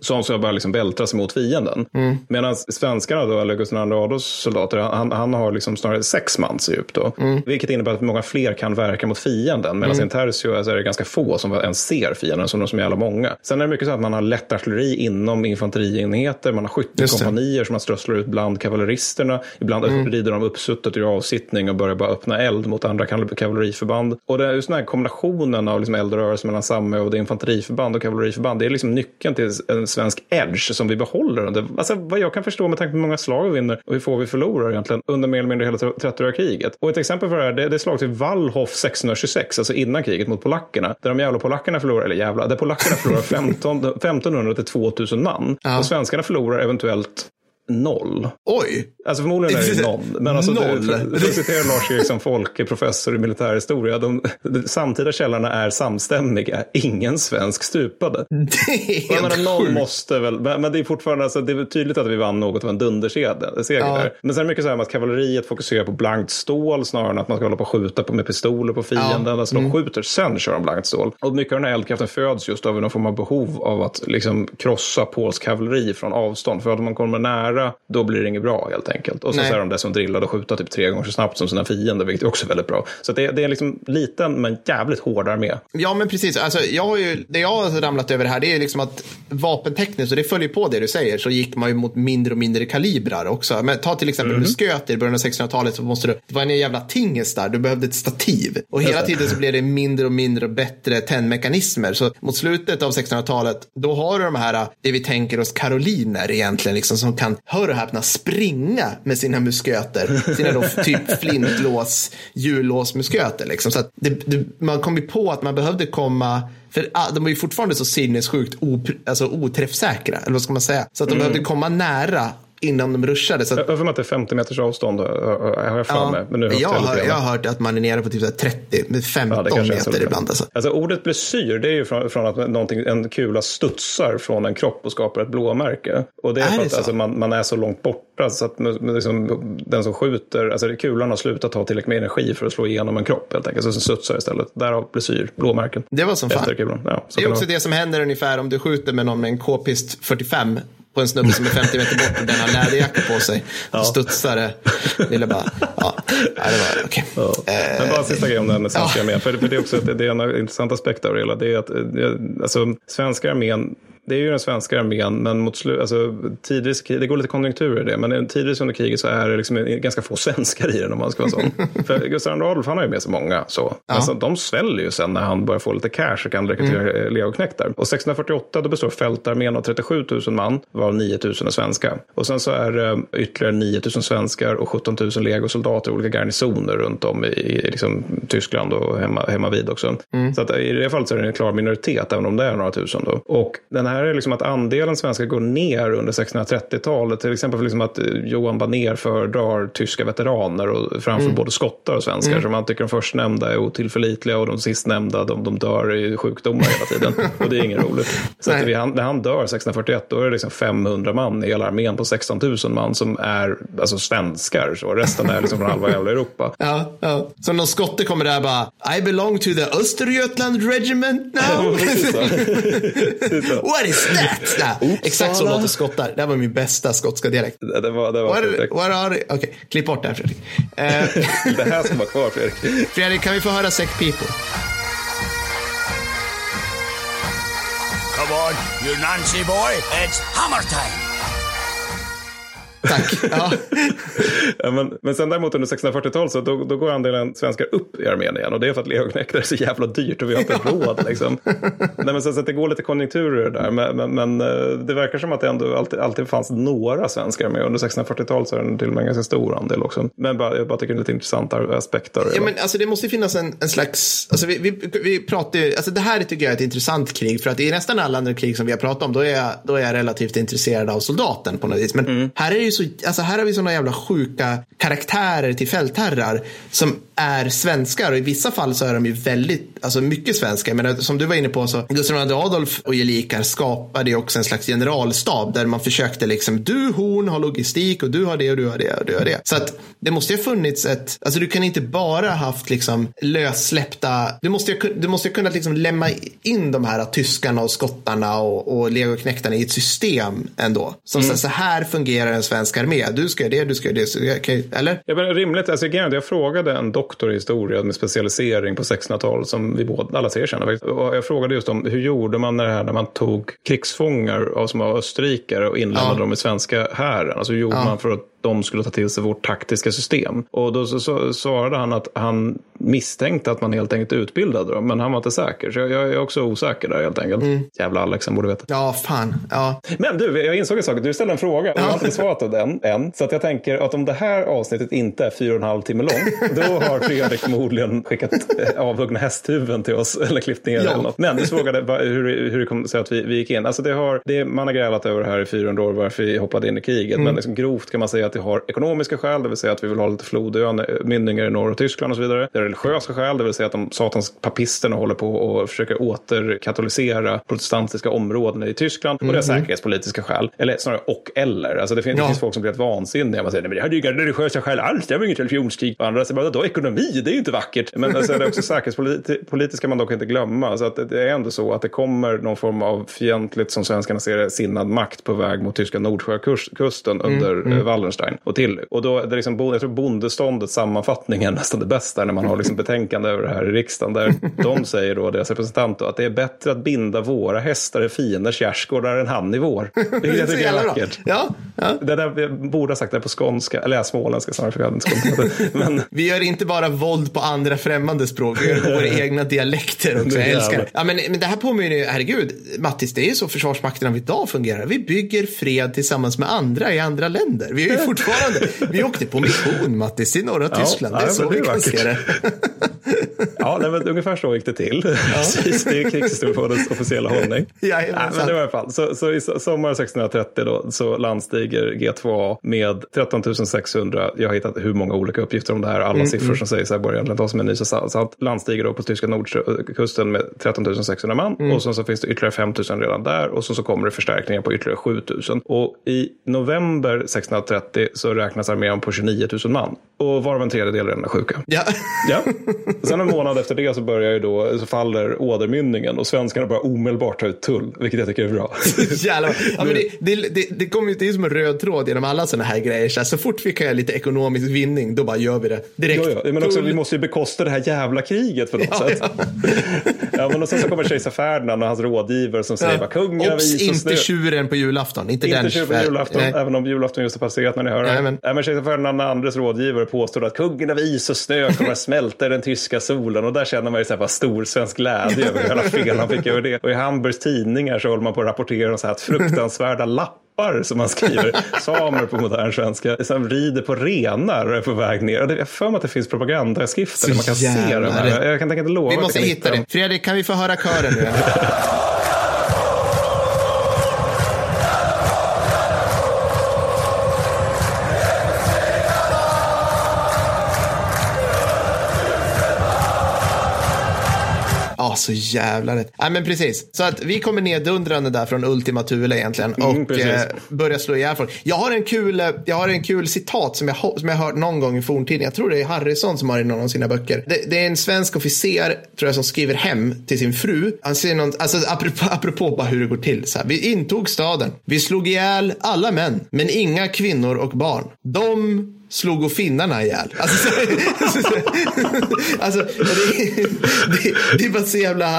Som ska bara liksom vältra sig mot fienden. Medan svenskarna då, eller Gustav II Adolfs soldater, han, han har liksom snarare sex mans djup då. Vilket innebär att många fler kan verka mot fienden. Medan i en tertio så är det ganska få som ens ser fienden, som de som är jävla många. Sen är det mycket så att man har lätt artilleri inom infanterienheter, man har skyttekompanier som man strösslar ut bland kavalleristerna. Ibland rider de uppsuttet ur avsittning och börjar bara öppna eld mot andra kav- kavalleriförband. Och det är just den här kombinationen av liksom eldrörelse mellan samme och det infanteriförband och kavalleriförband. Det är liksom nyckeln till en svensk edge som vi behåller under, alltså vad jag kan förstå med tanke på hur många slag vi vinner och hur få vi förlorar egentligen under mer eller mindre hela 30-åriga kriget. Och ett exempel för det här, det, det är slaget vid Wallhof 1626, alltså innan kriget mot polackerna. Där de jävla polackerna förlorar, eller jävla, där polackerna förlorar 15, 1500 till 2000 man. Och svenskarna förlorar eventuellt noll. Oj. Alltså förmodligen är det noll. Men alltså, Noll. Det, för, för att citera Lars Eriksson Folke, professor i militärhistoria. De, de samtida källorna är samstämmiga. Ingen svensk stupade. Det är Jag menar, helt någon måste väl, men men det är fortfarande, alltså, det är tydligt att vi vann något av en dunderseger seger Ja. där. Men sen är det mycket så här med att kavalleriet fokuserar på blankt stål snarare än att man ska hålla på och skjuta på med pistoler på fienden. Ja. Mm. Alltså de skjuter, sen kör de blankt stål. Och mycket av den här eldkraften föds just av någon form av behov av att liksom krossa polsk kavalleri från avstånd. För att om man kommer nära, då blir det inget bra helt enkelt. Och så, Nej. så är de dessutom drillade att skjuta typ tre gånger så snabbt som sina fiender, vilket är också väldigt bra. Så det, det är liksom liten men jävligt hård armé. Ja, men precis. Alltså, jag har ju, det jag har ramlat över här det är liksom att vapentekniskt, och det följer på det du säger, så gick man ju mot mindre och mindre kalibrar också. Men ta till exempel musköter i början av 1600-talet så måste du, det var en jävla tingest där, du behövde ett stativ. Och hela tiden så blev det mindre och mindre och bättre tändmekanismer. Så mot slutet av 1600-talet, då har du de här, det vi tänker oss karoliner egentligen, liksom, som kan, hör och häpna, springa med sina musköter. Sina då typ flintlås, hjullåsmusköter. Liksom. Så det, det, man kom ju på att man behövde komma för ah, de var ju fortfarande så sinnessjukt op, alltså, oträffsäkra, eller vad ska man säga? Så att de behövde komma nära innan de ruschade. Så att, Jag har att det är 50 meters avstånd har jag för mig. Men nu jag, har, jag har hört att man är nere på typ så här 30, med 15 Ja, meter ibland. Alltså. Alltså ordet blessyr, det är ju från, från att någonting, en kula studsar från en kropp och skapar ett blåmärke. Och det är, Är för att så? alltså, man, man är så långt borta så att liksom, den som skjuter, alltså kulan har slutat ha tillräckligt med energi för att slå igenom en kropp helt enkelt. Så den studsar istället. Därav blessyr, blåmärken. Det var som fan. Ja, Det är också det som händer ungefär om du skjuter med någon med en k-pist 45 på en snubbe som är 50 meter bort och den har läderjacka på sig. Så studsar det. Ville bara, ja, ja det var okej. Ja. Eh, Men bara en sista grej om den med svenska ja. armén. För, för det är också det, det är en intressant aspekt av det hela. Det är att eh, alltså, svenska armén det är ju den svenska armén, men mot slu, alltså, tidvis, det går lite konjunkturer i det, men tidvis under kriget så är det liksom ganska få svenskar i den om man ska vara sån. För Gustav II Adolf, han har ju med sig många så. Alltså, de sväller ju sen när han börjar få lite cash och kan rekrytera mm. legoknektar. Och 1648 då består fältarmén av 37 000 man, varav 9 000 är svenska. Och sen så är det ytterligare 9 000 svenskar och 17 000 legosoldater i olika garnisoner runt om i, i liksom, Tyskland och hemma, hemma vid också. Så att i det fallet så är det en klar minoritet, även om det är några tusen då. Och den här är liksom att andelen svenskar går ner under 1630-talet. Till exempel för liksom att eh, Johan Baner föredrar tyska veteraner och framför både skottar och svenskar. Så man tycker de förstnämnda är otillförlitliga och de sistnämnda de, de dör i sjukdomar hela tiden. Och det är inget roligt. Så att vid han, när han dör 1641 då är det liksom 500 man i hela armén på 16 000 man som är alltså svenskar. Så resten är liksom från halva jävla Europa. Ja, ja. Så någon skotte kommer där bara, I belong to the Östergötland regiment now. Så. What is that? Ja, exakt så låter skottar. Det här var min bästa skotska dialekt. Det det var, det var What, what are? Okej, klipp bort det här Fredrik. Eh, Det här ska vara kvar Fredrik. Fredrik, kan vi få höra Sick People? Come on, you Nancy boy. It's hammer time. Tack. Ja. Ja, men, men sen däremot under 1640-talet så då, då går andelen svenskar upp i armén igen. Och det är för att legoknektar är så jävla dyrt och vi har inte råd. Liksom. Nej, men så, så att det går lite konjunkturer där. Men, men, men eh, det verkar som att det ändå alltid, alltid fanns några svenskar med. Under 1640-talet så är det till och med en ganska stor andel också. Men bara, jag bara tycker det är lite intressanta aspekter. Ja, men alltså, det måste finnas en, en slags, alltså, vi, vi, vi pratar ju, alltså, det här tycker jag är ett intressant krig. För att i nästan alla andra krig som vi har pratat om, då är jag, då är jag relativt intresserad av soldaten på något vis. Men Mm. här är det ju så, alltså, här har vi sådana jävla sjuka karaktärer till fältherrar som är svenskar. Och i vissa fall så är de ju väldigt, alltså mycket svenska. Men som du var inne på så, Gustav II Adolf och gelikar skapade ju också en slags generalstab där man försökte liksom, du horn har logistik och du har det och du har det och du har det. Så att det måste ju ha funnits ett, alltså du kan inte bara haft liksom lössläppta, du måste ju, du måste ju kunna liksom lämna in de här tyskarna och skottarna och, och legoknektarna i ett system ändå. Som så, så här fungerar en svensk armé. Du ska göra det, du ska göra det, okej, eller? Ja, men rimligt, alltså, jag frågade en doktor i historia med specialisering på 1600-talet som vi båda, alla tre känner faktiskt. Och jag frågade just om hur gjorde man det här när man tog krigsfångar av som var österrikare och inlämnade Ja. dem i svenska hären? Alltså hur gjorde man för att de skulle ta till sig vårt taktiska system? Och då så, så, svarade han att han misstänkte att man helt enkelt utbildade dem, men han var inte säker. Så jag, jag är också osäker där helt enkelt. Jävla Alex, han borde veta. Ja, fan. Ja. Men du, jag insåg en sak. Du ställde en fråga och jag har inte besvarat den än. Så att jag tänker att om det här avsnittet inte är fyra och en halv timme långt, då har Fredrik förmodligen skickat eh, avhuggna hästhuvuden till oss eller klippt ner Ja. eller något. Men du frågade hur, hur det kom sig att vi, vi gick in. Alltså det har, det, man har grälat över det här i 400 år varför vi hoppade in i kriget. Men liksom grovt kan man säga att det har ekonomiska skäl, det vill säga att vi vill ha lite flodmynningar i norra Tyskland och så vidare. Det är religiösa skäl, det vill säga att de satans papisterna håller på och försöker återkatolisera protestantiska områden i Tyskland. Och det är säkerhetspolitiska skäl, eller snarare och eller. Alltså det finns, Ja. det finns folk som blir helt vansinniga. Man säger, nej men det hade ju inga religiösa skäl alls, det var inget religionskrig. Och andra säger, bara, då ekonomi, det är ju inte vackert. Men alltså, det är också säkerhetspolitiska man dock inte glömma. Så att det är ändå så att det kommer någon form av fientligt, som svenskarna ser det, sinnad makt på väg mot tyska Nordsjökusten under eh, Wallenstein och till. Och då är det liksom, jag tror bondeståndets sammanfattning är nästan det bästa när man har liksom betänkande över det här i riksdagen. Där de säger då, deras representant då, att det är bättre att binda våra hästar i fienders gärdsgårdar än han i vår. Vilket jag tycker är vackert. Ja, ja. Det där, jag borde ha sagt det på skånska, eller småländska snarare, för jag hade inte. Men Vi gör inte bara våld på andra främmande språk, vi gör våra egna dialekter också. Jag Det är älskar det. Ja, men, men det här påminner ju, herregud, Mattis, det är ju så Försvarsmakten av idag fungerar. Vi bygger fred tillsammans med andra i andra länder. Vi har ju fortfarande. Vi åkte på mission, Mattis, i norra Ja, Tyskland. Det är ja, så vi kan vackert. se det. Ja, nej, men ungefär så gick det till. Precis, det är krigshistoriepodens officiella hållning. Jajamensan. Nej, men det var i alla fall. Så, så i so- sommar 1630 då, så landstiger G2A med 13 600. Jag har hittat hur många olika uppgifter om det här. Alla siffror som sägs här börjar egentligen tas som en ny. Så, så landstiger då på tyska nordkusten med 13 600 man. Och sen så finns det ytterligare 5 000 redan där. Och så, så kommer det förstärkningar på ytterligare 7 000. Och i november 1630 så räknas armén på 29 000 man. Och varav en tredjedel redan är sjuka. Ja. Ja. Sen en månad efter det så börjar ju då, så faller ådermynningen och svenskarna börjar omedelbart ta ut tull, vilket jag tycker är bra. Jävlar. Ja, men det, det, det, det kommer ju är som en röd tråd genom alla sådana här grejer. Så, här, så fort vi kan göra lite ekonomisk vinning, då bara gör vi det. Direkt. Ja, ja. Men också, vi måste ju bekosta det här jävla kriget på något Ja, sätt. ja. Ja. men och sen så kommer kejsar Ferdinand och hans rådgivare som säger Ja. vad kungen inte tjuren på julafton. Inte, den. Inte tjuv på julafton, Nej. även om julafton just har passerat när ni hör det. Jajamän. Men kejsar Ferdinand andres rådgivare påstod att kungen av is och snö kommer att smälta i den tyska solen. Och där känner man ju så här, stor svensk glädje över hur jävla fel han fick över det. Och i Hamburgs tidningar så håller man på att rapportera om så här fruktansvärda lappar som man skriver, samer på modern svenska, som rider på renar och är på väg ner. Jag har för mig att det finns propagandaskrifter där man kan se de här. Jag kan tänka inte lova Vi måste hitta det. Fredrik, kan vi få höra kören nu? Ja, så jävla rätt. Nej, men precis. Så att vi kommer neddundrande där från Ultima Thule egentligen och Mm, eh, börjar slå ihjäl folk. Jag har en kul, eh, jag har en kul citat som jag, som jag hört någon gång i forntiden. Jag tror det är Harrison som har det i någon av sina böcker. Det, det är en svensk officer, tror jag, som skriver hem till sin fru. Han säger något, alltså apropå, apropå bara hur det går till. Så här, vi intog staden. Vi slog ihjäl alla män, men inga kvinnor och barn. De slog och finnarna ihjäl. Alltså, så, alltså det, det, det är bara så jävla...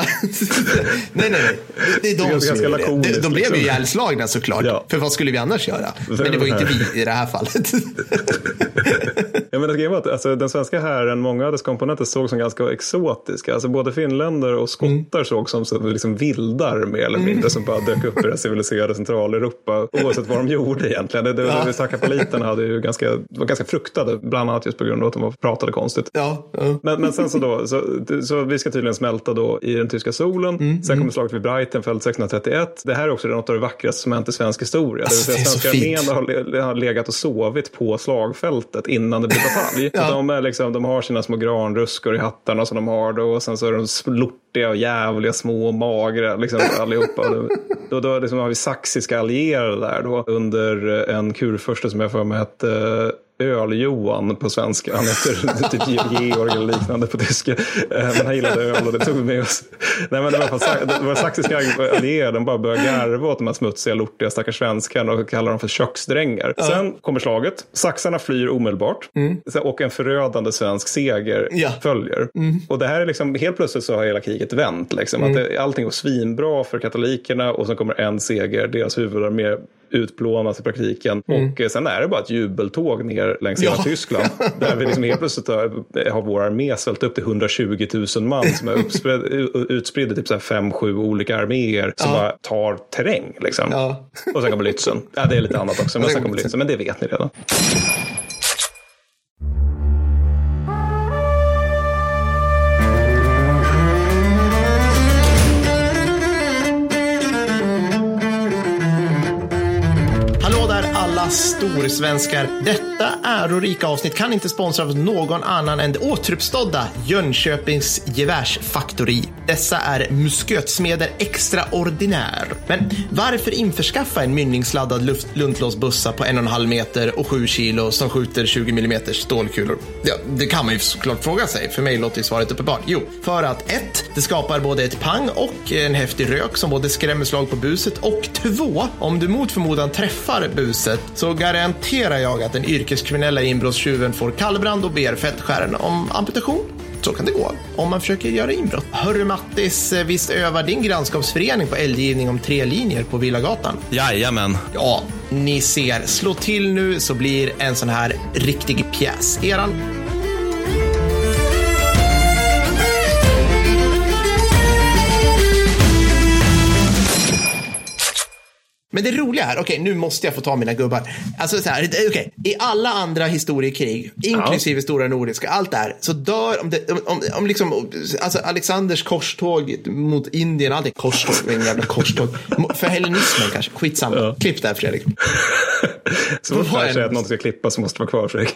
Nej, nej, nej. Det är de som gjorde det. De, de blev ju liksom. ihjälslagna såklart. Ja. För vad skulle vi annars göra? Men det var ju inte vi i det här fallet. Ja, men det var att alltså, den svenska hären, många av dess komponenter såg som ganska exotiska. Alltså, både finländare och skottar såg som så, liksom vildar mer eller mindre som bara dök upp i det civiliserade Centraleuropa. Oavsett vad de gjorde egentligen. Det, det, Ja. det, Sakapoliterna hade ju ganska, var ganska fruktade, bland annat just på grund av att de pratade konstigt. ja, ja. Men, men sen så då, så, så vi ska tydligen smälta då i den tyska solen. Mm, sen kommer slaget vid Breitenfeld 1631. Det här är också något av det vackraste som hänt i svensk historia. Alltså, det vill är säga svenska armén har, har legat och sovit på slagfältet innan det blir batalj. Ja. De, är liksom, de har sina små granruskor i hattarna som de har då. Och sen så är de lortiga och jävliga, små och magra liksom, allihopa. Då, då, då liksom har vi saxiska allierade där då under en kurförste som jag för mig hette Öl-Johan på svenska. Han heter typ Georg eller liknande på tyska. Eh, Men han gillade öl och det tog vi med oss. Nej, men det var, var saxiska allierade. De bara började garva åt de här smutsiga, lortiga stackars svenskarna och kallade dem för köksdrängar. Sen kommer slaget. Saxarna flyr omedelbart. Sen- Och en förödande svensk seger Ja. följer. Och det här är liksom, helt plötsligt så har hela kriget vänt. Liksom. Att det, allting går svinbra för katolikerna och sen kommer en seger. Deras huvudarmé utplånas i praktiken. Och eh, sen är det bara ett jubeltåg ner längs hela Ja. Tyskland. Där vi liksom helt plötsligt har, har vår armé svällt upp till 120 000 man som är uppspred, utspridda i typ 5-7 olika arméer som Ja. bara tar terräng. Liksom. Ja. Och sen kommer Lützen. Ja, det är lite annat också, men sen kommer Lützen. Men det vet ni redan. Alla storsvenskar. Detta ärorika avsnitt kan inte sponsras av någon annan än det återuppstådda Jönköpings gevärsfaktori. Dessa är muskötsmeder extraordinär. Men varför införskaffa en mynningsladdad luft- på en och en halv meter och sju kilo som skjuter 20 mm stålkulor? Ja, det kan man ju såklart fråga sig. För mig låter ju svaret uppenbart. Jo, för att ett, Det skapar både ett pang och en häftig rök som både skrämmer slag på buset och två, Om du mot förmodan träffar buset så garanterar jag att den yrkeskriminella inbrottstjuven får kallbrand och ber fältskären om amputation. Så kan det gå om man försöker göra inbrott. Hörru Mattis, eh, visst övar din grannskapsförening på eldgivning om tre linjer på Villagatan? Jajamän. Ja, ni ser. Slå till nu så blir en sån här riktig pjäs. Eran Men det roliga är, okej okay, nu måste jag få ta mina gubbar. Alltså så här, okay, i alla andra historiekrig, inklusive ja. stora nordiska, allt det här, så dör, om, det, om, om liksom, alltså Alexanders korståg mot Indien, allting, korståg, en jävla korståg. För hellenismen kanske, skitsamma. Ja. Klipp där Fredrik. så fort man säger att något ska klippas så måste vara kvar Fredrik.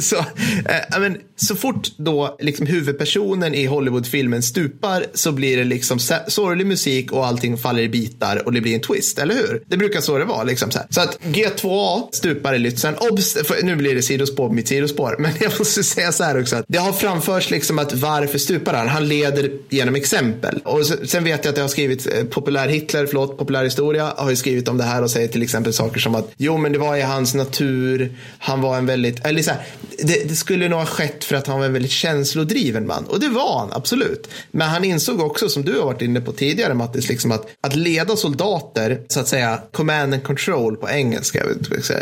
så, äh, men, så fort då liksom huvudpersonen i Hollywoodfilmen stupar så blir det liksom sorglig musik och allting faller i bitar och det blir en twist, eller hur? Det brukar så det vara. Liksom så, så, att G2A stupar i Lützen. Obs, nu blir det sidospår på mitt sidospår, men jag måste säga så här också. Att det har framförts liksom att varför stupar han? Han leder genom exempel. Och sen vet jag att jag har skrivit eh, populär Hitler, förlåt, populär historia, har ju skrivit om det här och säger till exempel saker som att jo, men det var i hans natur. Han var en väldigt, eller så här, det, det skulle nog ha skett för att han var en väldigt känslodriven man. Och det var han, absolut. Men han insåg också, som du har varit inne på tidigare Mattis, liksom att, att leda soldater, så att säga command and control på engelska,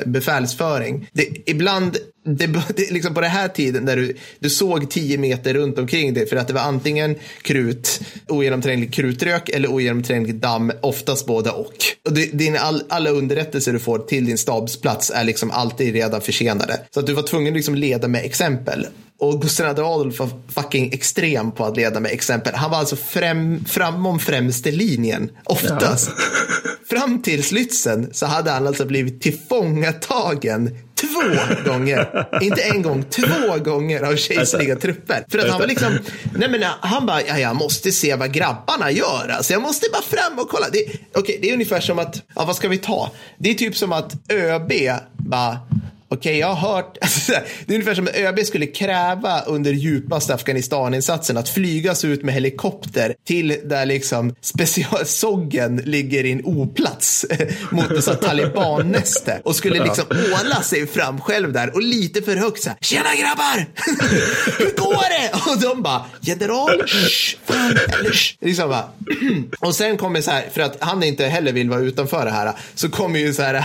befälsföring. Det, ibland det, det, liksom på den här tiden där du, du såg tio meter runt omkring dig för att det var antingen krut, ogenomtränglig krutrök eller ogenomtränglig damm, oftast båda och. och det, din, all, alla underrättelser du får till din stabsplats är liksom alltid redan försenade. Så att du var tvungen att liksom leda med exempel. Och Gustav II Adolf var fucking extrem på att leda med exempel. Han var alltså främ, framom främste linjen, oftast. Ja. Fram till Lützen så hade han alltså blivit tillfångatagen två gånger. Inte en gång, två gånger av kejserliga trupper. För att han var liksom, nej men han bara, ja, jag måste se vad grabbarna gör. Alltså, jag måste bara fram och kolla. Det, okay, det är ungefär som att, ja, vad ska vi ta? Det är typ som att ÖB bara, Okej, okay, jag har hört, alltså, det är ungefär som att ÖB skulle kräva under djupaste Afghanistaninsatsen att flygas ut med helikopter till där liksom specialsoggen ligger i en oplats mot ett talibannäste och skulle liksom åla sig fram själv där och lite för högt så här, tjena grabbar, hur går det? Och de bara, general, shh, fan, eller shh. Liksom bara. Och sen kommer så här, för att han inte heller vill vara utanför det här, så kommer ju så här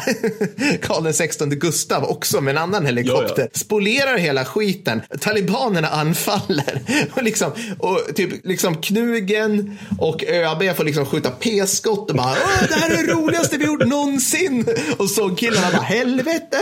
Karl XVI Gustav också också med en annan helikopter. Ja, ja. Spolerar hela skiten. Talibanerna anfaller. Och, liksom, och typ liksom Knugen och ÖB får liksom skjuta p-skott och bara det här är det roligaste vi gjort någonsin. Och så killarna bara helvete.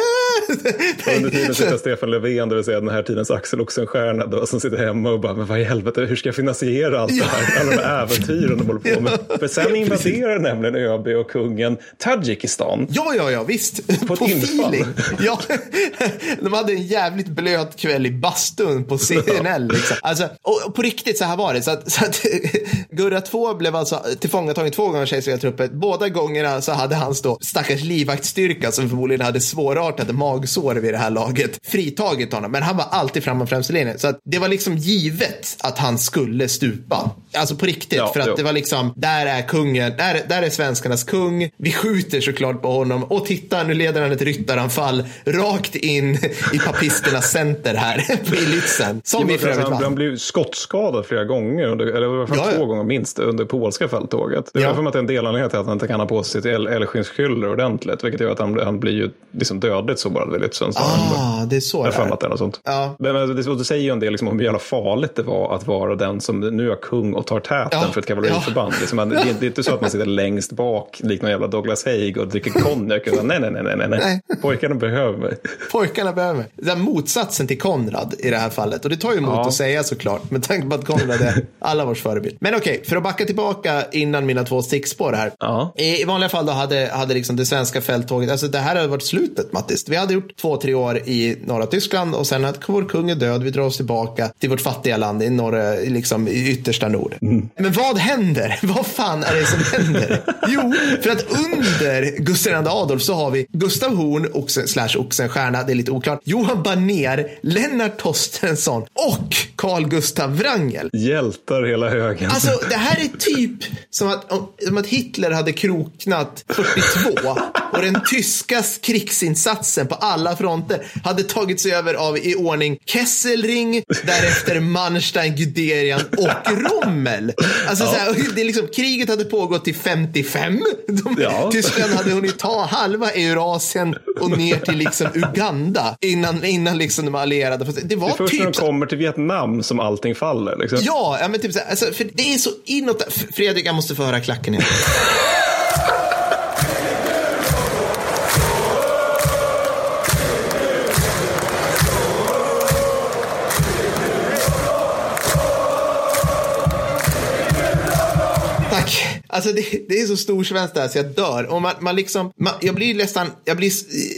Under tiden sitter Stefan Löfven, det vill säga den här tidens Axel Oxenstierna då, som sitter hemma och bara, men vad i helvete, hur ska jag finansiera allt det här? Alla de här äventyren de håller på med. För sen invaderar nämligen ÖB och kungen Tadzjikistan. Ja, ja, ja, visst. På, på infall. Ja, de hade en jävligt blöt kväll i bastun på CNL. Liksom. Alltså, och, på riktigt så här var det. Så att, så att Gurra 2 blev alltså tillfångatagen två gånger av kejserliga. Båda gångerna så hade hans då stackars livvaktsstyrka som förmodligen hade svårartade magsår vid det här laget fritagit honom. Men han var alltid framme främsta linjen. Så att det var liksom givet att han skulle stupa. Alltså på riktigt. Ja, för att jo. det var liksom, där är kungen, där, där är svenskarnas kung. Vi skjuter såklart på honom. Och titta, nu leder han ett ryttaranfall rakt in i papisternas center här på Lützen. Som ja, för han, han blev skottskadad flera gånger, under, eller i alla fall ja, två ja. gånger minst, under polska fälttåget. Det är ja. för mig att det är en delanledning till att han inte kan ha på sig sitt älgskinnskylder ordentligt, vilket gör att han, han blir ju liksom dödligt sårad vid Lützen. Ah, det är så jag det är. är något sånt. Ja. Men, men det, det säger ju en del liksom, om hur jävla farligt det var att vara den som nu är kung och tar täten ja. för ett kavalleriförband. Ja. Liksom, det, det, är inte så att man sitter längst bak, likt någon jävla Douglas Haig och dricker konjak. nej, nej, nej, nej, nej. Pojkarna behöver mig pojkarna behöver mig. Det är motsatsen till Konrad i det här fallet. Och det tar ju emot ja. att säga såklart. Med tanke på att Konrad är alla vårs förebild. Men okej, okay, för att backa tillbaka innan mina två stickspår här. Ja. I, vanliga fall då hade, hade liksom det svenska fälttåget, alltså det här hade varit slutet Mattis. Vi hade gjort två, tre år i norra Tyskland och sen att vår kung är död, vi drar oss tillbaka till vårt fattiga land i norra, liksom i yttersta nord. Mm. Men vad händer? Vad fan är det som händer? jo, för att under Gustav II Adolf så har vi Gustav Horn, oxen, slash Oxenstierna, det är lite oklart. Johan Baner, Lennart Torstensson och Carl Gustav Wrangel. Hjältar hela högen. Alltså det här är typ som att, som att Hitler hade kroknat 42 och den tyska krigsinsatsen på alla fronter hade tagits över av i ordning Kesselring, därefter Manstein, Guderian och Rommel. Alltså ja. så här, det är liksom, kriget hade pågått till 55. De, ja. Tyskland hade hunnit ta halva Eurasien och ner till liksom Uganda innan, innan liksom de allierade. Det var det är först typ när de kommer till Vietnam som allting faller. Liksom. Ja, ja men typ så här, alltså, för det är så inåt. Fredrik, jag måste få höra klacken igen. Alltså det, det är så storsvenskt där så jag dör. Och man, man liksom, man, jag blir nästan, jag blir,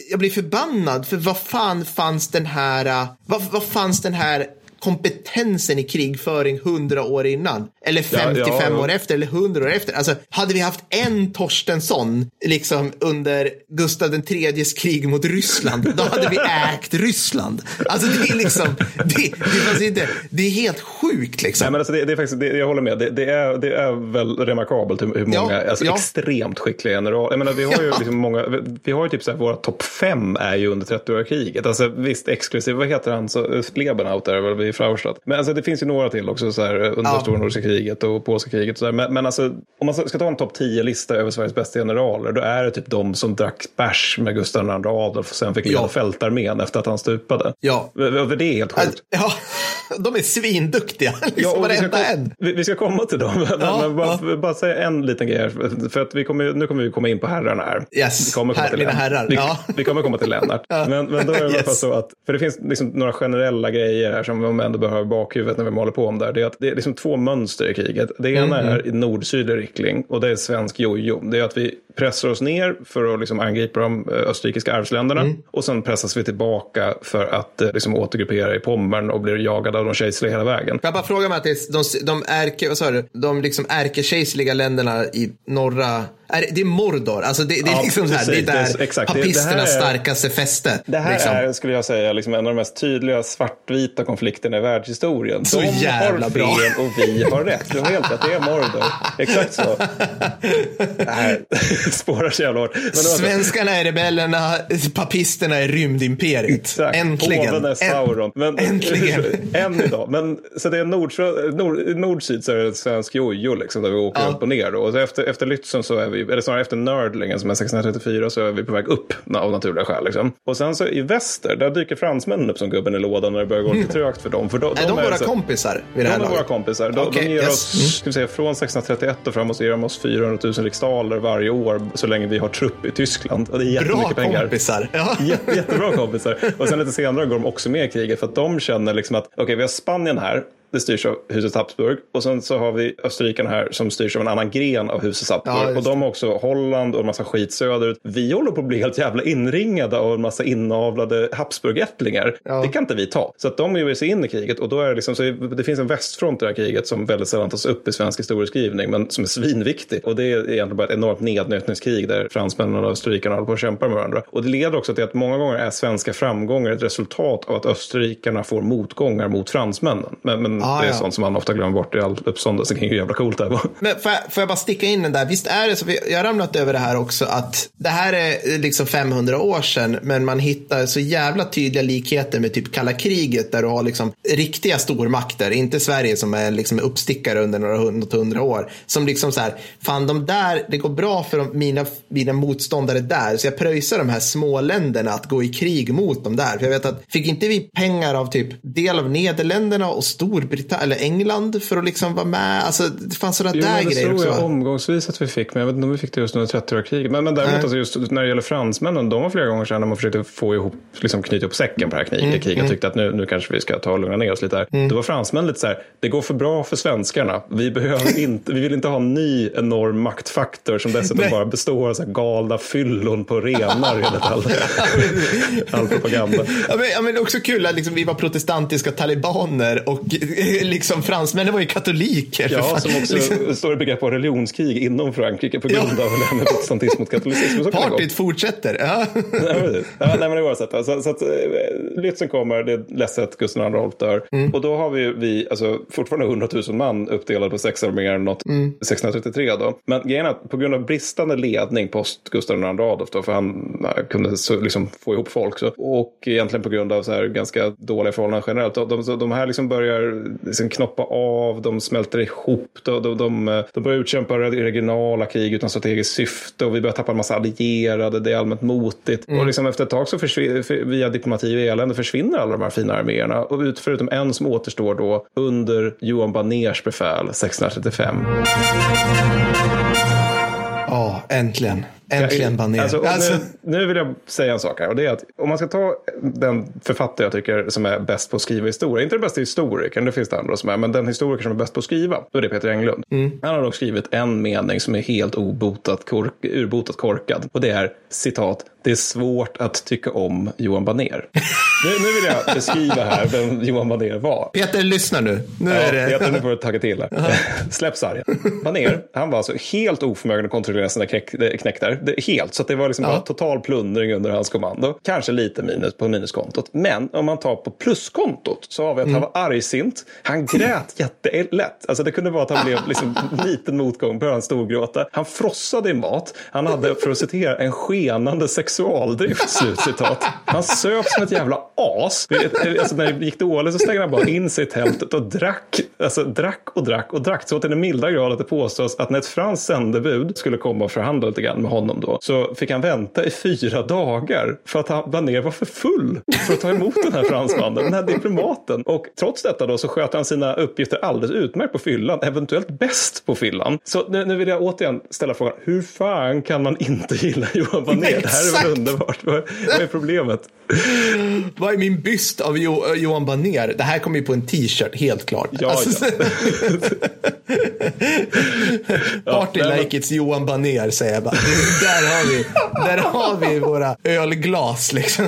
jag blir förbannad för vad fan fanns den här, vad, vad fanns den här kompetensen i krigföring hundra år innan. Eller 55 ja, ja, år efter, eller 100 år efter. Alltså, hade vi haft en Torstensson liksom, under Gustav IIIs krig mot Ryssland, då hade vi ägt Ryssland. Alltså det är liksom, det, det, inte, det är helt sjukt liksom. Nej, men alltså det, det är faktiskt, det, jag håller med, det, det, är, det är väl remarkabelt hur, hur många, ja, alltså extremt skickliga generaler. Jag menar, vi har ju liksom många, vi har ju typ så här, våra topp fem är ju under 30-åriga kriget. Alltså visst, exklusivt, vad heter han, så, Lebenhaut där, i Fraustadt. Men alltså, det finns ju några till också så här, under ja. stora nordiska kriget och polska kriget. Och så här. Men, men alltså, om man ska ta en topp 10-lista över Sveriges bästa generaler då är det typ de som drack bärs med Gustav II Adolf och sen fick leda ja. fältarmén efter att han stupade. Ja. Det är helt sjukt. Ja, de är svinduktiga. Liksom ja, varenda en. Vi, vi, ska komma till dem. Ja, men bara, ja. bara säga en liten grej. För att vi kommer, nu kommer vi komma in på herrarna här. Yes, vi kommer komma till mina herrar. Vi, ja. vi kommer komma till Lennart. ja. men, men då är det yes. så att, för det finns liksom några generella grejer här som ändå behöver bakhuvudet när vi håller på om där. Det är att det är liksom två mönster i kriget. Det ena mm. är i nord-sydlig riktning och det är svensk jojo. Det är att vi pressar oss ner för att liksom angripa de eh, österrikiska arvsländerna mm. och sen pressas vi tillbaka för att eh, liksom återgruppera i Pommern och blir jagade av de kejserliga hela vägen. Jag bara fråga Mattis, de, de, ärke, vad sa du? de liksom ärkekejserliga länderna i norra det är Mordor, alltså det, det är ja, liksom precis, här, det är där exakt. papisternas det, det starkaste fäste. Det här liksom. är, skulle jag säga, liksom en av de mest tydliga svartvita konflikterna i världshistorien. Så de jävla har bra. fel och vi har rätt. Du har helt rätt, det är Mordor. Exakt så. det här spårar så jävla hårt. Svenskarna är rebellerna, papisterna är rymdimperiet. Exakt. Äntligen. Påven är Sauron. Men, Äntligen. än idag. Men, så det är nord, nord, nord-syd så är det svensk jojo liksom, där vi åker ja. upp och ner. Då. Och efter, efter Lützen så är vi vi, eller snarare efter Nördlingen som är 1634 så är vi på väg upp av naturliga skäl. Liksom. Och sen så i väster, där dyker fransmännen upp som gubben i lådan när det börjar gå lite trögt för dem. För de, är de, de våra så, kompisar vid det här De är våra kompisar. De, okay, de ger yes. oss, ska vi säga, från 1631 och framåt så ger de oss 400 000 riksdaler varje år så länge vi har trupp i Tyskland. Och det är jättemycket Bra pengar. kompisar. Ja. Jätte, jättebra kompisar. Och sen lite senare går de också med i kriget för att de känner liksom att okej, okay, vi har Spanien här det styrs av huset Habsburg. Och sen så har vi österrikarna här som styrs av en annan gren av huset Habsburg. Ja, och de har också Holland och en massa skit söderut. Vi håller på att bli helt jävla inringade av en massa inavlade Habsburg-ättlingar. Ja. Det kan inte vi ta. Så att de ger sig in i kriget och då är det liksom, så det finns en västfront i det här kriget som väldigt sällan tas upp i svensk historieskrivning men som är svinviktig. Och det är egentligen bara ett enormt nednötningskrig där fransmännen och österrikarna håller på att kämpa med varandra. Och det leder också till att många gånger är svenska framgångar ett resultat av att österrikarna får motgångar mot fransmännen. Men, men ah, det är ja. sånt som man ofta glömmer bort i all uppståndelse kring hur jävla coolt det var. Men får jag, får jag bara sticka in den där? Visst är det så, jag har ramlat över det här också, att det här är liksom 500 år sedan, men man hittar så jävla tydliga likheter med typ kalla kriget, där du har liksom riktiga stormakter, inte Sverige som är liksom uppstickare under några hundra, hundra år, som liksom så här, fan de där, det går bra för de, mina, mina motståndare där, så jag pröjsar de här små länderna att gå i krig mot dem där. För jag vet att, fick inte vi pengar av typ del av Nederländerna och Storbritannien Storbritannien eller England för att liksom vara med. Alltså, det fanns sådana där grejer också. det tror jag omgångsvis att vi fick, men jag vet inte om vi fick det just under 30-åriga kriget. Men, men däremot alltså just när det gäller fransmännen, de var flera gånger sedan när man försökte få ihop, liksom knyta ihop säcken på det här kriget. Mm, kriget mm. tyckte att nu, nu kanske vi ska ta och lugna ner oss lite här. Mm. Då var fransmän lite så här, det går för bra för svenskarna. Vi, behöver inte, vi vill inte ha en ny enorm maktfaktor som dessutom bara består av så här galna fyllon på renar enligt all, all propaganda. Ja, men, ja, men det också kul att liksom, vi var protestantiska talibaner och liksom fransmännen var ju katoliker. Ja, som också liksom. står i begrepp av religionskrig inom Frankrike på grund ja. av det här med protestantism mot katolicism. Partyt fortsätter. Ja. nej, ja, nej, men det var så att, så, så att eh, Lützen kommer, det är ledset, Gustav II Adolf dör. Mm. Och då har vi, vi alltså, fortfarande 100 000 man uppdelade på sex arméer något mm. 1633 då. Men grejen är att på grund av bristande ledning post Gustav II Adolf då, för han kunde så, liksom, få ihop folk så, och egentligen på grund av så här ganska dåliga förhållanden generellt. De, de, de här liksom börjar liksom knoppa av, de smälter ihop, de, de, de, de börjar utkämpa regionala krig utan strategiskt syfte och vi börjar tappa en massa allierade, det är allmänt motigt. Mm. Och liksom efter ett tag så försvinner, via diplomati och elände försvinner alla de här fina arméerna. Och ut, förutom en som återstår då under Johan Baners befäl 1635. Ja, äntligen. Äntligen Banér. Alltså, Alltså- nu, nu vill jag säga en sak här. Och det är att om man ska ta den författare jag tycker som är bäst på att skriva historia. Inte den bästa historikern, det finns det andra som är. Men den historiker som är bäst på att skriva. Då är det Peter Englund. Mm. Han har dock skrivit en mening som är helt obotat kork, urbotat korkad. Och det är citat. Det är svårt att tycka om Johan Baner. nu, nu vill jag beskriva här vem Johan Baner var. Peter, lyssna nu. Nu Ja, är det... Peter, nu får du tagga till här. Släpp sargen. Baner, han var alltså helt oförmögen att kontrollera sina knäck. Det, helt, så det var liksom bara total plundring under hans kommando. Kanske lite minus på minuskontot. Men om man tar på pluskontot så har vi att han var argsint. Han grät jättelätt. Alltså det kunde vara att han blev liksom liten motgång, började han storgråta. Han frossade i mat. Han hade, för att citera, en skenande sexualdrift. Slutcitat. Han söp som ett jävla as. Alltså när det gick dåligt så stängde han bara in sig i tältet och drack, alltså drack och drack och drack. Så till den milda grad att det påstås att när ett franskt sändebud skulle komma och förhandla lite grann med honom då så fick han vänta i fyra dagar för att han Banér var för full för att ta emot den här fransmannen, den här diplomaten. Och trots detta då så sköt han sina uppgifter alldeles utmärkt på fyllan, eventuellt bäst på fyllan. Så nu, nu vill jag återigen ställa frågan, hur fan kan man inte gilla Johan Banér? Det här är Exakt. underbart? Vad, är problemet? Vad är min byst av jo, Johan Banér? Det här kommer ju på en t-shirt, helt klart. Alltså, Ja, Party men- like it's Johan Banér, säger jag bara. Där har vi, där har vi våra ölglas liksom.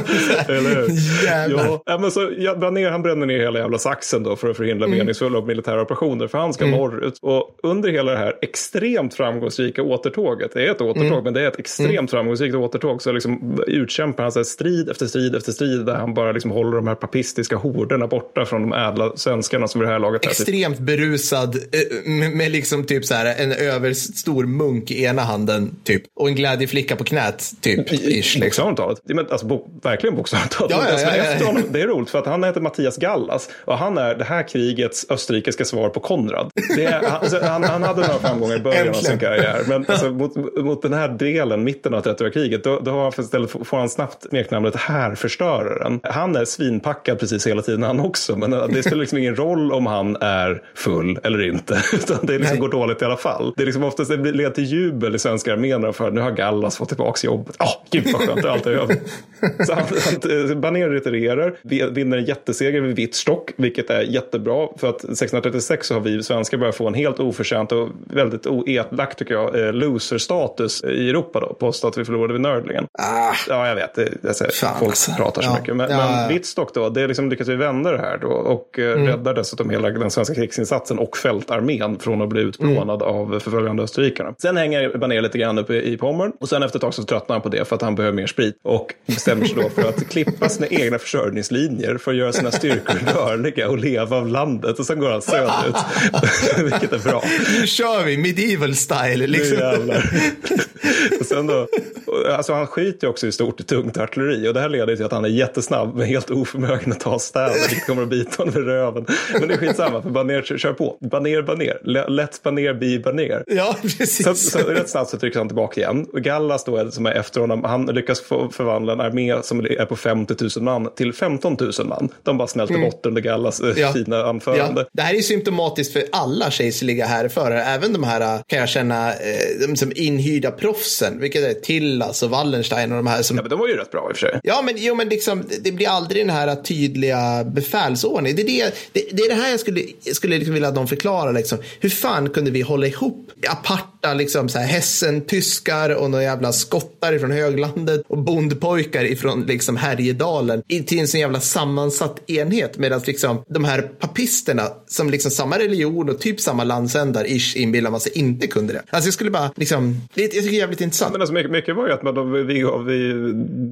Eller hur? Jävlar. Ja, ja, men så, ja, Baner han bränner ner hela jävla saxen då för att förhindra Mm. meningsfulla militära operationer. För han ska norrut. Och under hela det här extremt framgångsrika återtåget. Det är ett återtåg, Mm. men det är ett extremt framgångsrikt återtåg. Så liksom utkämpar han så strid efter strid efter strid. Där han bara liksom håller de här papistiska horderna borta från de ädla svenskarna som vid det här laget Extremt berusad eh, med, med liksom typ så här en överstor munk i ena handen typ och en glädjeflicka på knät typ. Ish, liksom. Bokstavligt talat. Men, alltså, bo, verkligen bokstavligt talat. Ja, ja, är ja, ja, honom, det är roligt för att han heter Mattias Gallas och han är det här krigets österrikiska svar på Konrad. Är, han, alltså, han, han hade några framgångar i början av sin Äntligen. karriär. Men alltså, mot, mot den här delen, mitten av 30 kriget, då, då har han för istället får han snabbt smeknamnet härförstöraren. Han är svinpackad precis hela tiden han också. Men eh, det spelar liksom ingen roll om han är full eller inte. Utan det liksom Nej. går dåligt i alla fall. Det är liksom oftast det leder till jubel i svenska armén för nu har Gallas fått tillbaka jobbet. Åh, gud vad skönt, allt är över. Så han, han, Baner retirerar, vi- vinner en jätteseger vid Wittstock, vilket är jättebra. För att 1636 så har vi svenskar börjat få en helt oförtjänt och väldigt oelakt tycker jag, eh, loser-status i Europa då. Påstå att vi förlorade vid Nördlingen. Ah, Ja, jag vet. Det, alltså, Fan, folk alltså. pratar så Ja. mycket. Men, Ja, men. Wittstock då, det är liksom lyckas vi vända det här då. Och eh, räddar dessutom hela den svenska krigsinsatsen och fältarmén från att bli utplånad av förföljande österrikarna. Sen hänger Baner lite grann uppe i Pommern. Och sen efter ett tag så tröttnar han på det för att han behöver mer sprit. Och bestämmer sig då för att klippa sina egna försörjningslinjer för att göra sina styrkor rörliga och leva av landet. Och sen går han söderut. Vilket är bra. nu kör vi medieval style Nu liksom. jävlar. och sen då, alltså han skiter ju också i stort tungt artilleri och det här leder till att han är jättesnabb men helt oförmögen att ta städer vilket kommer att bita honom i röven. Men det är skitsamma för Baner kör- kör på. Baner, Baner. Let Baner be Baner. Ja, Så, precis. så rätt snabbt så trycks han tillbaka igen. Och Gallas då är som är efter honom. Han lyckas förvandla en armé som är på 50 000 man till 15 000 man. De bara smälter bort under Gallas eh, Ja. fina anförande. Ja, det här är symptomatiskt för alla kejserliga härförare, även de här kan jag känna, eh, de som inhyrda proffsen, vilket är Tillas och Wallenstein och de här som Ja, men de var ju rätt bra i och för sig. Ja, men, jo, men liksom, det- det blir aldrig den här tydliga befälsordningen. Det är det, det, det, är det här jag skulle, jag skulle liksom vilja att de förklarar. Liksom. Hur fan kunde vi hålla ihop aparta liksom, så här, Hessen-tyskar och några jävla skottar från höglandet och bondpojkar ifrån liksom, Härjedalen i- till en sån jävla sammansatt enhet. Medan liksom, de här papisterna som liksom samma religion och typ samma landsändar ish inbillar man sig inte kunde det. Alltså jag skulle bara liksom, det, jag tycker det är jävligt intressant. Men alltså, mycket, mycket var ju att man, de, vi gav vi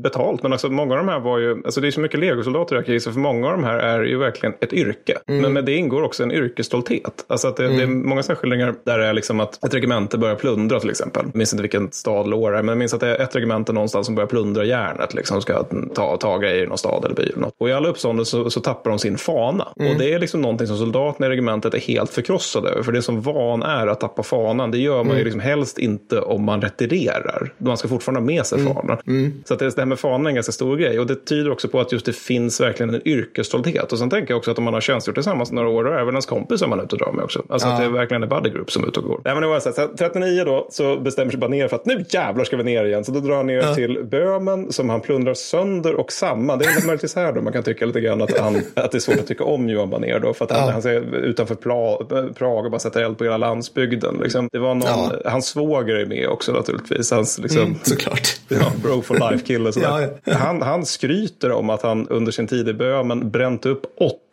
betalt, men alltså, många av de här var ju, alltså det är så mycket legosoldater i så för många av de här är ju verkligen ett yrke. Men med det ingår också en yrkesstolthet. Alltså att det, det är många sådana skildringar där det är liksom att ett regemente börjar plundra till exempel. Jag minns inte vilken stad eller år det är, men jag minns att det är ett regemente någonstans som börjar plundra järnet, liksom ska ta, ta grejer i någon stad eller by eller något. Och i alla uppståndelser så, så tappar de sin fana. Och det är liksom någonting som soldaterna i regementet är helt förkrossade över. För det som van är att tappa fanan, det gör man ju liksom helst inte om man retirerar. Man ska fortfarande ha med sig fanan. Så att det, här med fanan är en ganska stor grej. Och det tyder också på att just det finns verkligen en yrkesstolthet. Och sen tänker jag också att om man har tjänstgjort tillsammans några år, då är även ens kompisar man är ute och drar med också. Alltså att det verkligen är buddy group som är ute och går. Nej, men var så här, 30 39 då så bestämmer sig Baner för att nu jävlar ska vi ner igen. Så då drar han ner ja. till Böhmen som han plundrar sönder och samman. Det är möjligtvis här då man kan tycka lite grann att, han, att det är svårt att tycka om Johan Baner då. För att han, ja. han säger utanför Prag och bara sätter eld på hela landsbygden. Liksom. Det var någon, ja. hans svåger är med också naturligtvis. Hans, liksom, mm, såklart. Ja, bro for life-kille. ja, han, han skryter om att han under sin tid i Böhmen bränt upp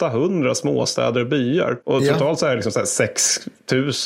800 småstäder och byar. Och totalt så är det liksom så 6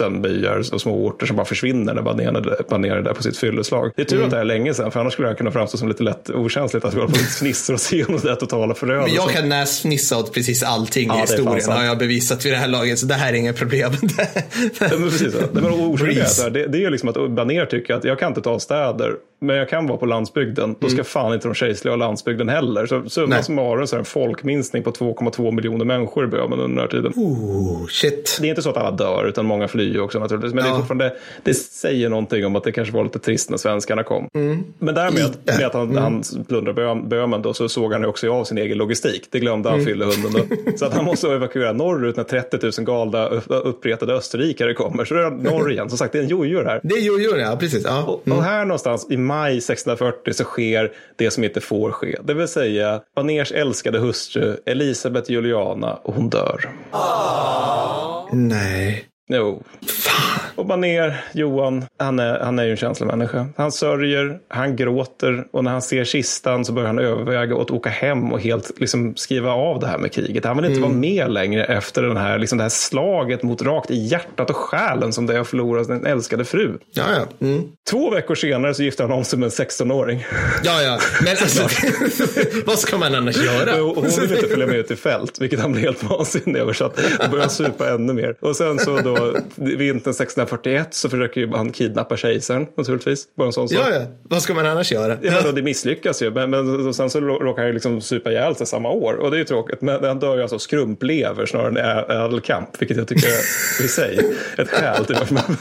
000 byar och små orter som bara försvinner när Baner är där på sitt fylleslag. Det är tur mm. att det är länge sedan, för annars skulle jag kunna framstå som lite lätt okänsligt att vi håller på att fnissa och se om det totala förödelsen. Men jag kan näsfnissa åt precis allting ja, i historien har jag bevisat vid det här laget, så det här är inget problem. ja, men precis, men orsaken det, det är liksom att Baner tycker att jag kan inte ta städer men jag kan vara på landsbygden, då ska mm. fan inte de kejserliga ha landsbygden heller. Så summa summarum så är det en folkminskning på 2,2 miljoner människor i Böhmen under den här tiden. Oh, shit. Det är inte så att alla dör, utan många flyr också naturligtvis. Men ja. det, är fortfarande, det säger någonting om att det kanske var lite trist när svenskarna kom. Mm. Men därmed med att han, mm. han plundrade Böhmen då, så såg han ju också av sin egen logistik. Det glömde han mm. fylla hunden då. Så att han måste evakuera norrut när 30 000 galna uppretade österrikare kommer. Så det är norr igen. Som sagt, det är en jojo här. Det är jojo, ja. Precis. Ja. Och, och mm. här någonstans i maj 1640 så sker det som inte får ske. Det vill säga Baners älskade hustru Elisabeth Juliana och hon dör. Aww. Nej. Jo. Fan. Och Baner, Johan, han är, han är ju en känslomänniska. Han sörjer, han gråter och när han ser kistan så börjar han överväga att åka hem och helt liksom, skriva av det här med kriget. Han vill inte mm. vara med längre efter den här, liksom, det här slaget mot rakt i hjärtat och själen som det är att förlora sin älskade fru. Ja, ja. Mm. Två veckor senare så gifter han om sig med en 16-åring. Ja, ja. Men alltså, vad ska man annars göra? Och hon vill inte följa med ut i fält, vilket han blir helt vansinnig över. Så att börjar supa ännu mer. Och sen så då vintern 1641 så försöker ju han kidnappa kejsaren naturligtvis. Bara en sån ja, ja, vad ska man annars göra? Ja, det misslyckas ju. Men, men sen så råkar han ju liksom supa ihjäl sig samma år. Och det är ju tråkigt. Men han dör ju alltså skrumplever snarare än ädelkamp. Vilket jag tycker är i sig ett skäl till varför man...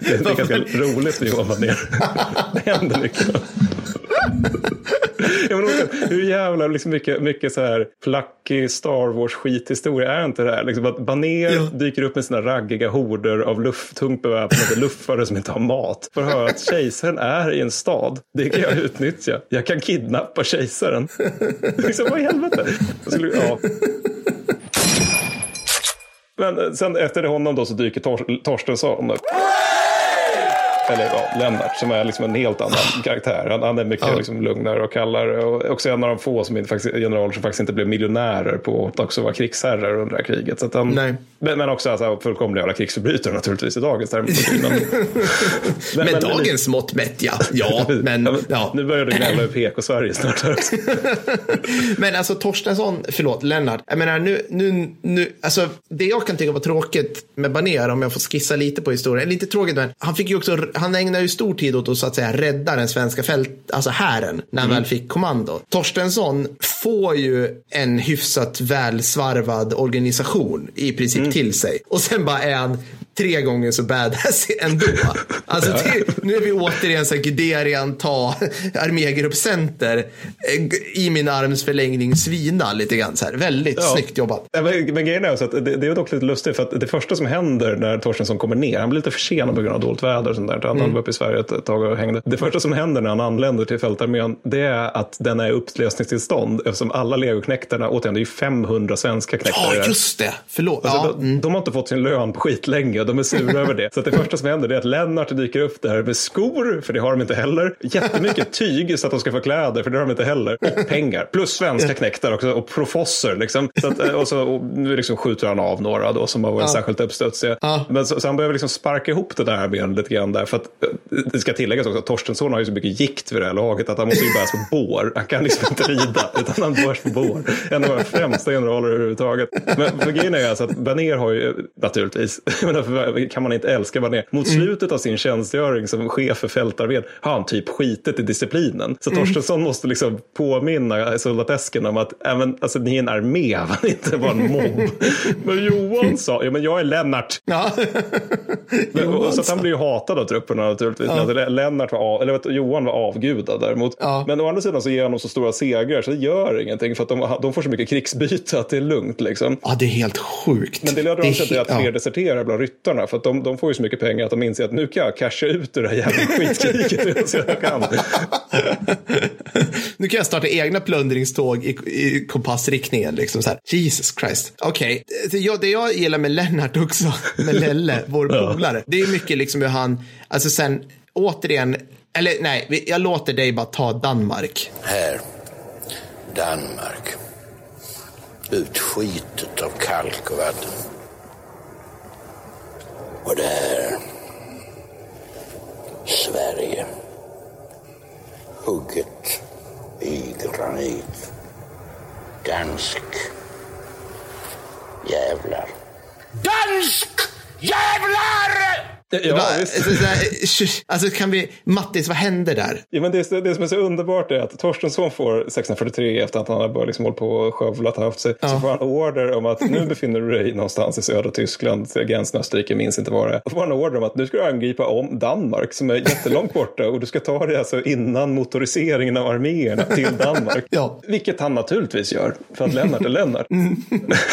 Det är ganska roligt med Johan ner. Det händer mycket. jag menar, hur jävla liksom mycket, mycket så här plackig Star Wars skithistoria är inte det här? Liksom att Baner ja. dyker upp med sina raggiga horder av luft, tungt beväpnade luffare som inte har mat. Får höra att kejsaren är i en stad. Det kan jag utnyttja. Jag kan kidnappa kejsaren. liksom, vad i helvete? Skulle, ja. Men sen efter honom då så dyker Tor Torstensson upp eller ja, Lennart som är liksom en helt annan karaktär. Han, han är mycket ja. liksom, lugnare och kallare. Och också en av de få som inte, faktiskt, generaler som faktiskt inte blev miljonärer på att också vara krigsherrar under det här kriget. Så han. Men, men också alltså, fullkomliga jävla krigsförbrytare naturligtvis i dagens termer. Men, med men, dagens mått mätt ja. Ja, men ja. Nu börjar du gnälla över PK-Sverige snart. men alltså Torstensson, förlåt, Lennart. Jag menar nu, nu, nu, alltså det jag kan tycka var tråkigt med Baner, om jag får skissa lite på historien, eller inte tråkigt, men han fick ju också han ägnar ju stor tid åt att så att säga rädda den svenska fält, alltså hären, när han mm. väl fick kommando. Torstensson får ju en hyfsat välsvarvad organisation i princip mm. till sig. Och sen bara är han tre gånger så badass ändå. Alltså, det, nu är vi återigen så här Guderian ta armégruppcenter eh, i min arms förlängning svina lite grann. Så här. Väldigt ja. snyggt jobbat. Men, men grejen är så att det, det är dock lite lustigt för att det första som händer när Torstensson kommer ner, han blir lite försenad på grund av dåligt väder och sånt där. Han mm. var uppe i Sverige ett tag och hängde. Det första som händer när han anländer till fältarmén, det är att den är i upplösningstillstånd eftersom alla legoknektarna, återigen det är ju 500 svenska knektar. Ja, just det. Förlåt. Alltså, ja. de, de, har inte fått sin lön på skitlänge de är sura över det. Så det första som händer är att Lennart dyker upp där med skor, för det har de inte heller. Jättemycket tyg så att de ska få kläder, för det har de inte heller. Och pengar, plus svenska knektar också och profosser. Liksom. Så att, eh, och så, och nu liksom skjuter han av några då som har varit ja. särskilt uppstudsiga. Ja. Men så, så, han behöver liksom sparka ihop det där ben lite grann där. För att, eh, det ska tilläggas också att Torstensson har ju så mycket gikt vid det här laget att han måste ju bäras på bår. Han kan liksom inte rida, utan han bärs på bår. En av våra främsta generaler överhuvudtaget. Men för grejen är alltså att Baner har ju naturligtvis, kan man inte älska Baner. Mot mm. slutet av sin tjänstgöring som chef för fältarmén har han typ skitit i disciplinen. Så mm. Torstensson måste liksom påminna soldatesken om att även, alltså, ni är en armé, va? inte bara en mobb. men Johan sa, ja men jag är Lennart. Ja. men, och, så han blir ju hatad av trupperna naturligtvis. Ja. Lennart var av, eller Johan var avgudad däremot. Ja. Men å andra sidan så ger han dem så stora segrar så det gör ingenting för att de, de får så mycket krigsbyte att det är lugnt liksom. Ja, det är helt sjukt. Men det leder också till att fler ja. deserterar bland ryttarna flottarna. För att de, de får ju så mycket pengar att de inser att nu kan jag casha ut ur det här jävla skitkriget. så jag kan. nu kan jag starta egna plundringståg i, i kompassriktningen. Liksom så här. Jesus Christ. Okej, okay. det, det jag gillar med Lennart också, med Lelle, vår polare, det är mycket liksom hur han, alltså sen återigen, eller nej, jag låter dig bara ta Danmark. Här, Danmark. Utskitet av kalk och vatten. Och det här, Sverige. Hugget i granit. Dansk. Jävlar. Dansk jävlar! Ja, bara, alltså kan vi, Mattis, vad hände där? Ja, men det, det som är så underbart är att Torstensson får 643 efter att han har börjat liksom hållit på och skövlat haft sig. Ja. Så får han order om att nu befinner du dig någonstans i södra Tyskland, gränsen Österrike, minns inte vad det. Och får han order om att nu ska du angripa om Danmark som är jättelångt borta och du ska ta det alltså innan motoriseringen av arméerna till Danmark. ja. Vilket han naturligtvis gör, för att Lennart är Lennart. Mm.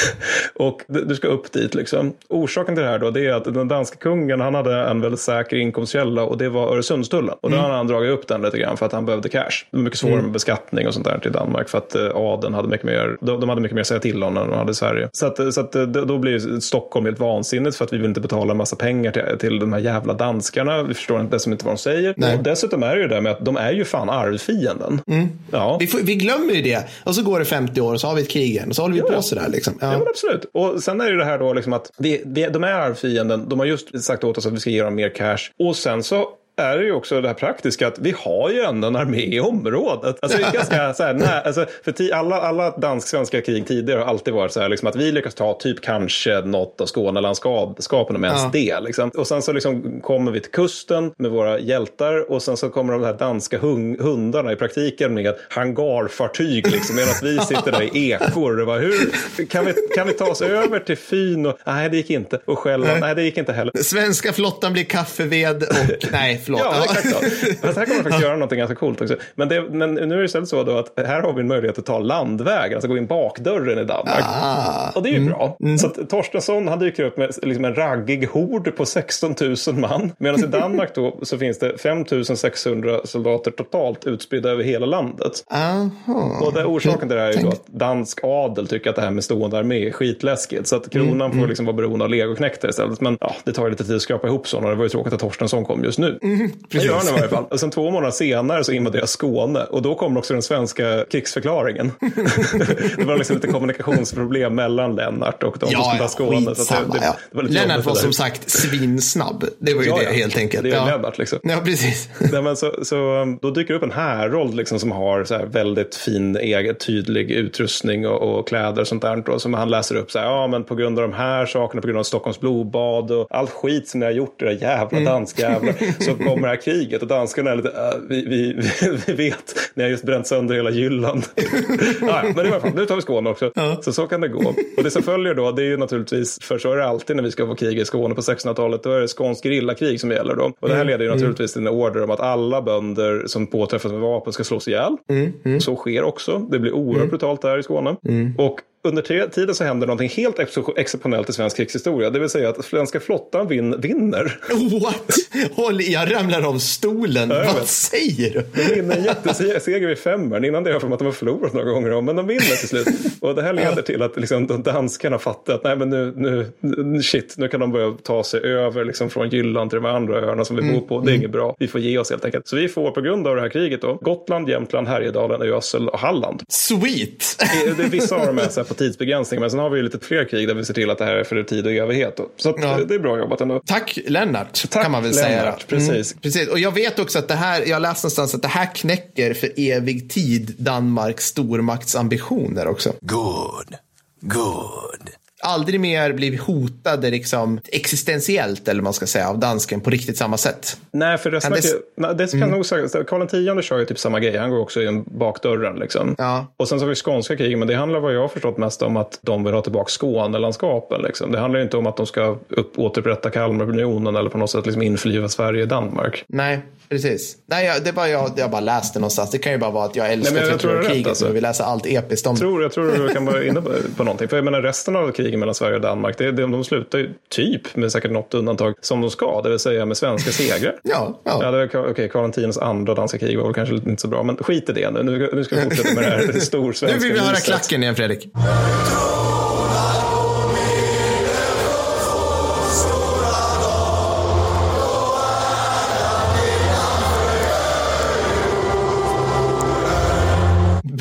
och du ska upp dit liksom. Orsaken till det här då, det är att den danska kungen, han hade en väldigt säker inkomstkälla och det var Öresundstullen. Och då mm. hade han dragit upp den lite grann för att han behövde cash. Det var mycket svårare mm. med beskattning och sånt där till Danmark för att uh, adeln hade mycket mer, de, de hade mycket mer att säga till om än de hade i Sverige. Så, att, så att, eh, då blir Stockholm helt vansinnigt för att vi vill inte betala en massa pengar till, till de här jävla danskarna. Vi förstår inte, inte vad de säger. Nej. Och dessutom är det ju det med att de är ju fan arvfienden. Mm. Ja. Vi, får, vi, glömmer ju det. Och så går det 50 år och så har vi ett krig igen och så håller vi ja, på sådär. Liksom. Ja. ja men absolut. Och sen är det ju det här då liksom att vi, vi, de är arvfienden. De har just sagt åt oss att vi ska ge dem mer cash. Och sen så är det ju också det här praktiska att vi har ju ändå en armé i området. Alltså, det är ganska, så här, nej, alltså, för alla, alla dansk-svenska krig tidigare har alltid varit så här liksom, att vi lyckas ta typ kanske något av Skånelandskapen om ens ja. det. Liksom. Och sen så liksom, kommer vi till kusten med våra hjältar och sen så kommer de här danska hundarna i praktiken med hangarfartyg liksom, medan vi sitter där i ekor. Det var, hur, kan, vi, kan vi ta oss över till Fyn? Och, nej, det gick inte. Och själva, nej. nej, det gick inte heller. Svenska flottan blir kaffeved och nej, förlåt. Ja, exakt så. Fast här kommer man faktiskt göra någonting ganska coolt också. Men, det, men nu är det istället så då att här har vi en möjlighet att ta landväg, alltså gå in bakdörren i Danmark. Ah. Och det är ju mm. bra. Mm. Så att Torstensson han dyker upp med liksom en raggig hord på 16 000 man. Medan i Danmark då så finns det 5 600 soldater totalt utspridda över hela landet. Aha. Och det, orsaken till det här är ju då att dansk adel tycker att det här med stående armé är skitläskigt. Så att kronan mm. får mm. liksom vara beroende av legoknektar istället. Men ja, det tar ju lite tid att skrapa ihop sådana. Det var ju tråkigt att Torstensson kom just nu. Det gör han i varje fall. Och sen två månader senare så invaderar Skåne och då kommer också den svenska krigsförklaringen. det var liksom lite kommunikationsproblem mellan Lennart och de ja, som skulle ta Skåne. Så det, det, det var Lennart var som sagt svinsnabb. Det var ju ja, det helt enkelt. Det är ja. Lennart liksom. Ja, precis. Nej, men så, så, um, då dyker upp en härold liksom, som har så här väldigt fin, egen, tydlig utrustning och, och kläder och sånt där. Då, som han läser upp så här, ja men på grund av de här sakerna, på grund av Stockholms blodbad och all skit som ni har gjort, era jävla mm. danskjävlar, så kommer det här kriget och danskarna är lite, uh, vi, vi, vi vet, ni har just bränt sönder hela Jylland. ja, men i alla fall, nu tar vi Skåne också. Ja. Så så kan det gå. Och det som följer då, det är ju naturligtvis, för så är det alltid när vi ska få krig i Skåne på 1600-talet, då är det skånsk gerillakrig som gäller då. Och det här mm, leder ju mm. naturligtvis till en order om att alla bönder som påträffas med vapen ska slås ihjäl. Mm. Så sker också. Det blir oerhört brutalt där i Skåne. Och under tiden så händer någonting helt exceptionellt i svensk krigshistoria. Det vill säga att svenska flottan vin, vinner. What? Håll, jag ramlar av stolen. Ja, Vad säger du? De vinner en jätteseger vid femmern. Innan det har jag för att de har förlorat några gånger om. Men de vinner till slut. Och det här leder till att liksom, danskarna fattar att nej, men nu, nu, shit, nu kan de börja ta sig över liksom, från Jylland till de andra öarna som vi mm. bor på. Det är mm. inget bra. Vi får ge oss helt enkelt. Så vi får på grund av det här kriget då Gotland, Jämtland, Härjedalen, Ösel och Halland. Sweet! Det, det, vissa har de med sig på tidsbegränsning. Men sen har vi ju lite fler krig där vi ser till att det här är för tid och evighet. Så att, ja. det är bra jobbat ändå. Tack Lennart, Tack, kan man väl Lennart, säga. Mm, precis. Mm, precis. Och jag vet också att det här, jag läste någonstans att det här knäcker för evig tid Danmarks stormaktsambitioner också. Good, good aldrig mer blivit hotade liksom, existentiellt, eller man ska säga, av dansken på riktigt samma sätt. Nej, för resten det, det kan mm. nog säga, Karl X kör ju typ samma grej, han går också in bakdörren liksom. Ja. Och sen så har vi skånska kriget, men det handlar vad jag har förstått mest om att de vill ha tillbaka Skånelandskapen. Liksom. Det handlar inte om att de ska upp, återupprätta Kalmarunionen eller på något sätt liksom införliva Sverige i Danmark. Nej, Precis. Nej, det var jag, jag bara läste någonstans. Det kan ju bara vara att jag älskar 30 kriget alltså. och vill läsa allt episkt om jag tror, jag tror du kan vara inne på, på någonting. För jag menar resten av krigen mellan Sverige och Danmark, det, det, de slutar ju typ, med säkert något undantag, som de ska, det vill säga med svenska segrar. Ja, ja. Ja, det var, okej, Karl X andra danska krig var väl kanske inte så bra, men skit i det nu. Nu, nu ska vi fortsätta med det här storsvenska Nu vill vi höra klacken igen, Fredrik.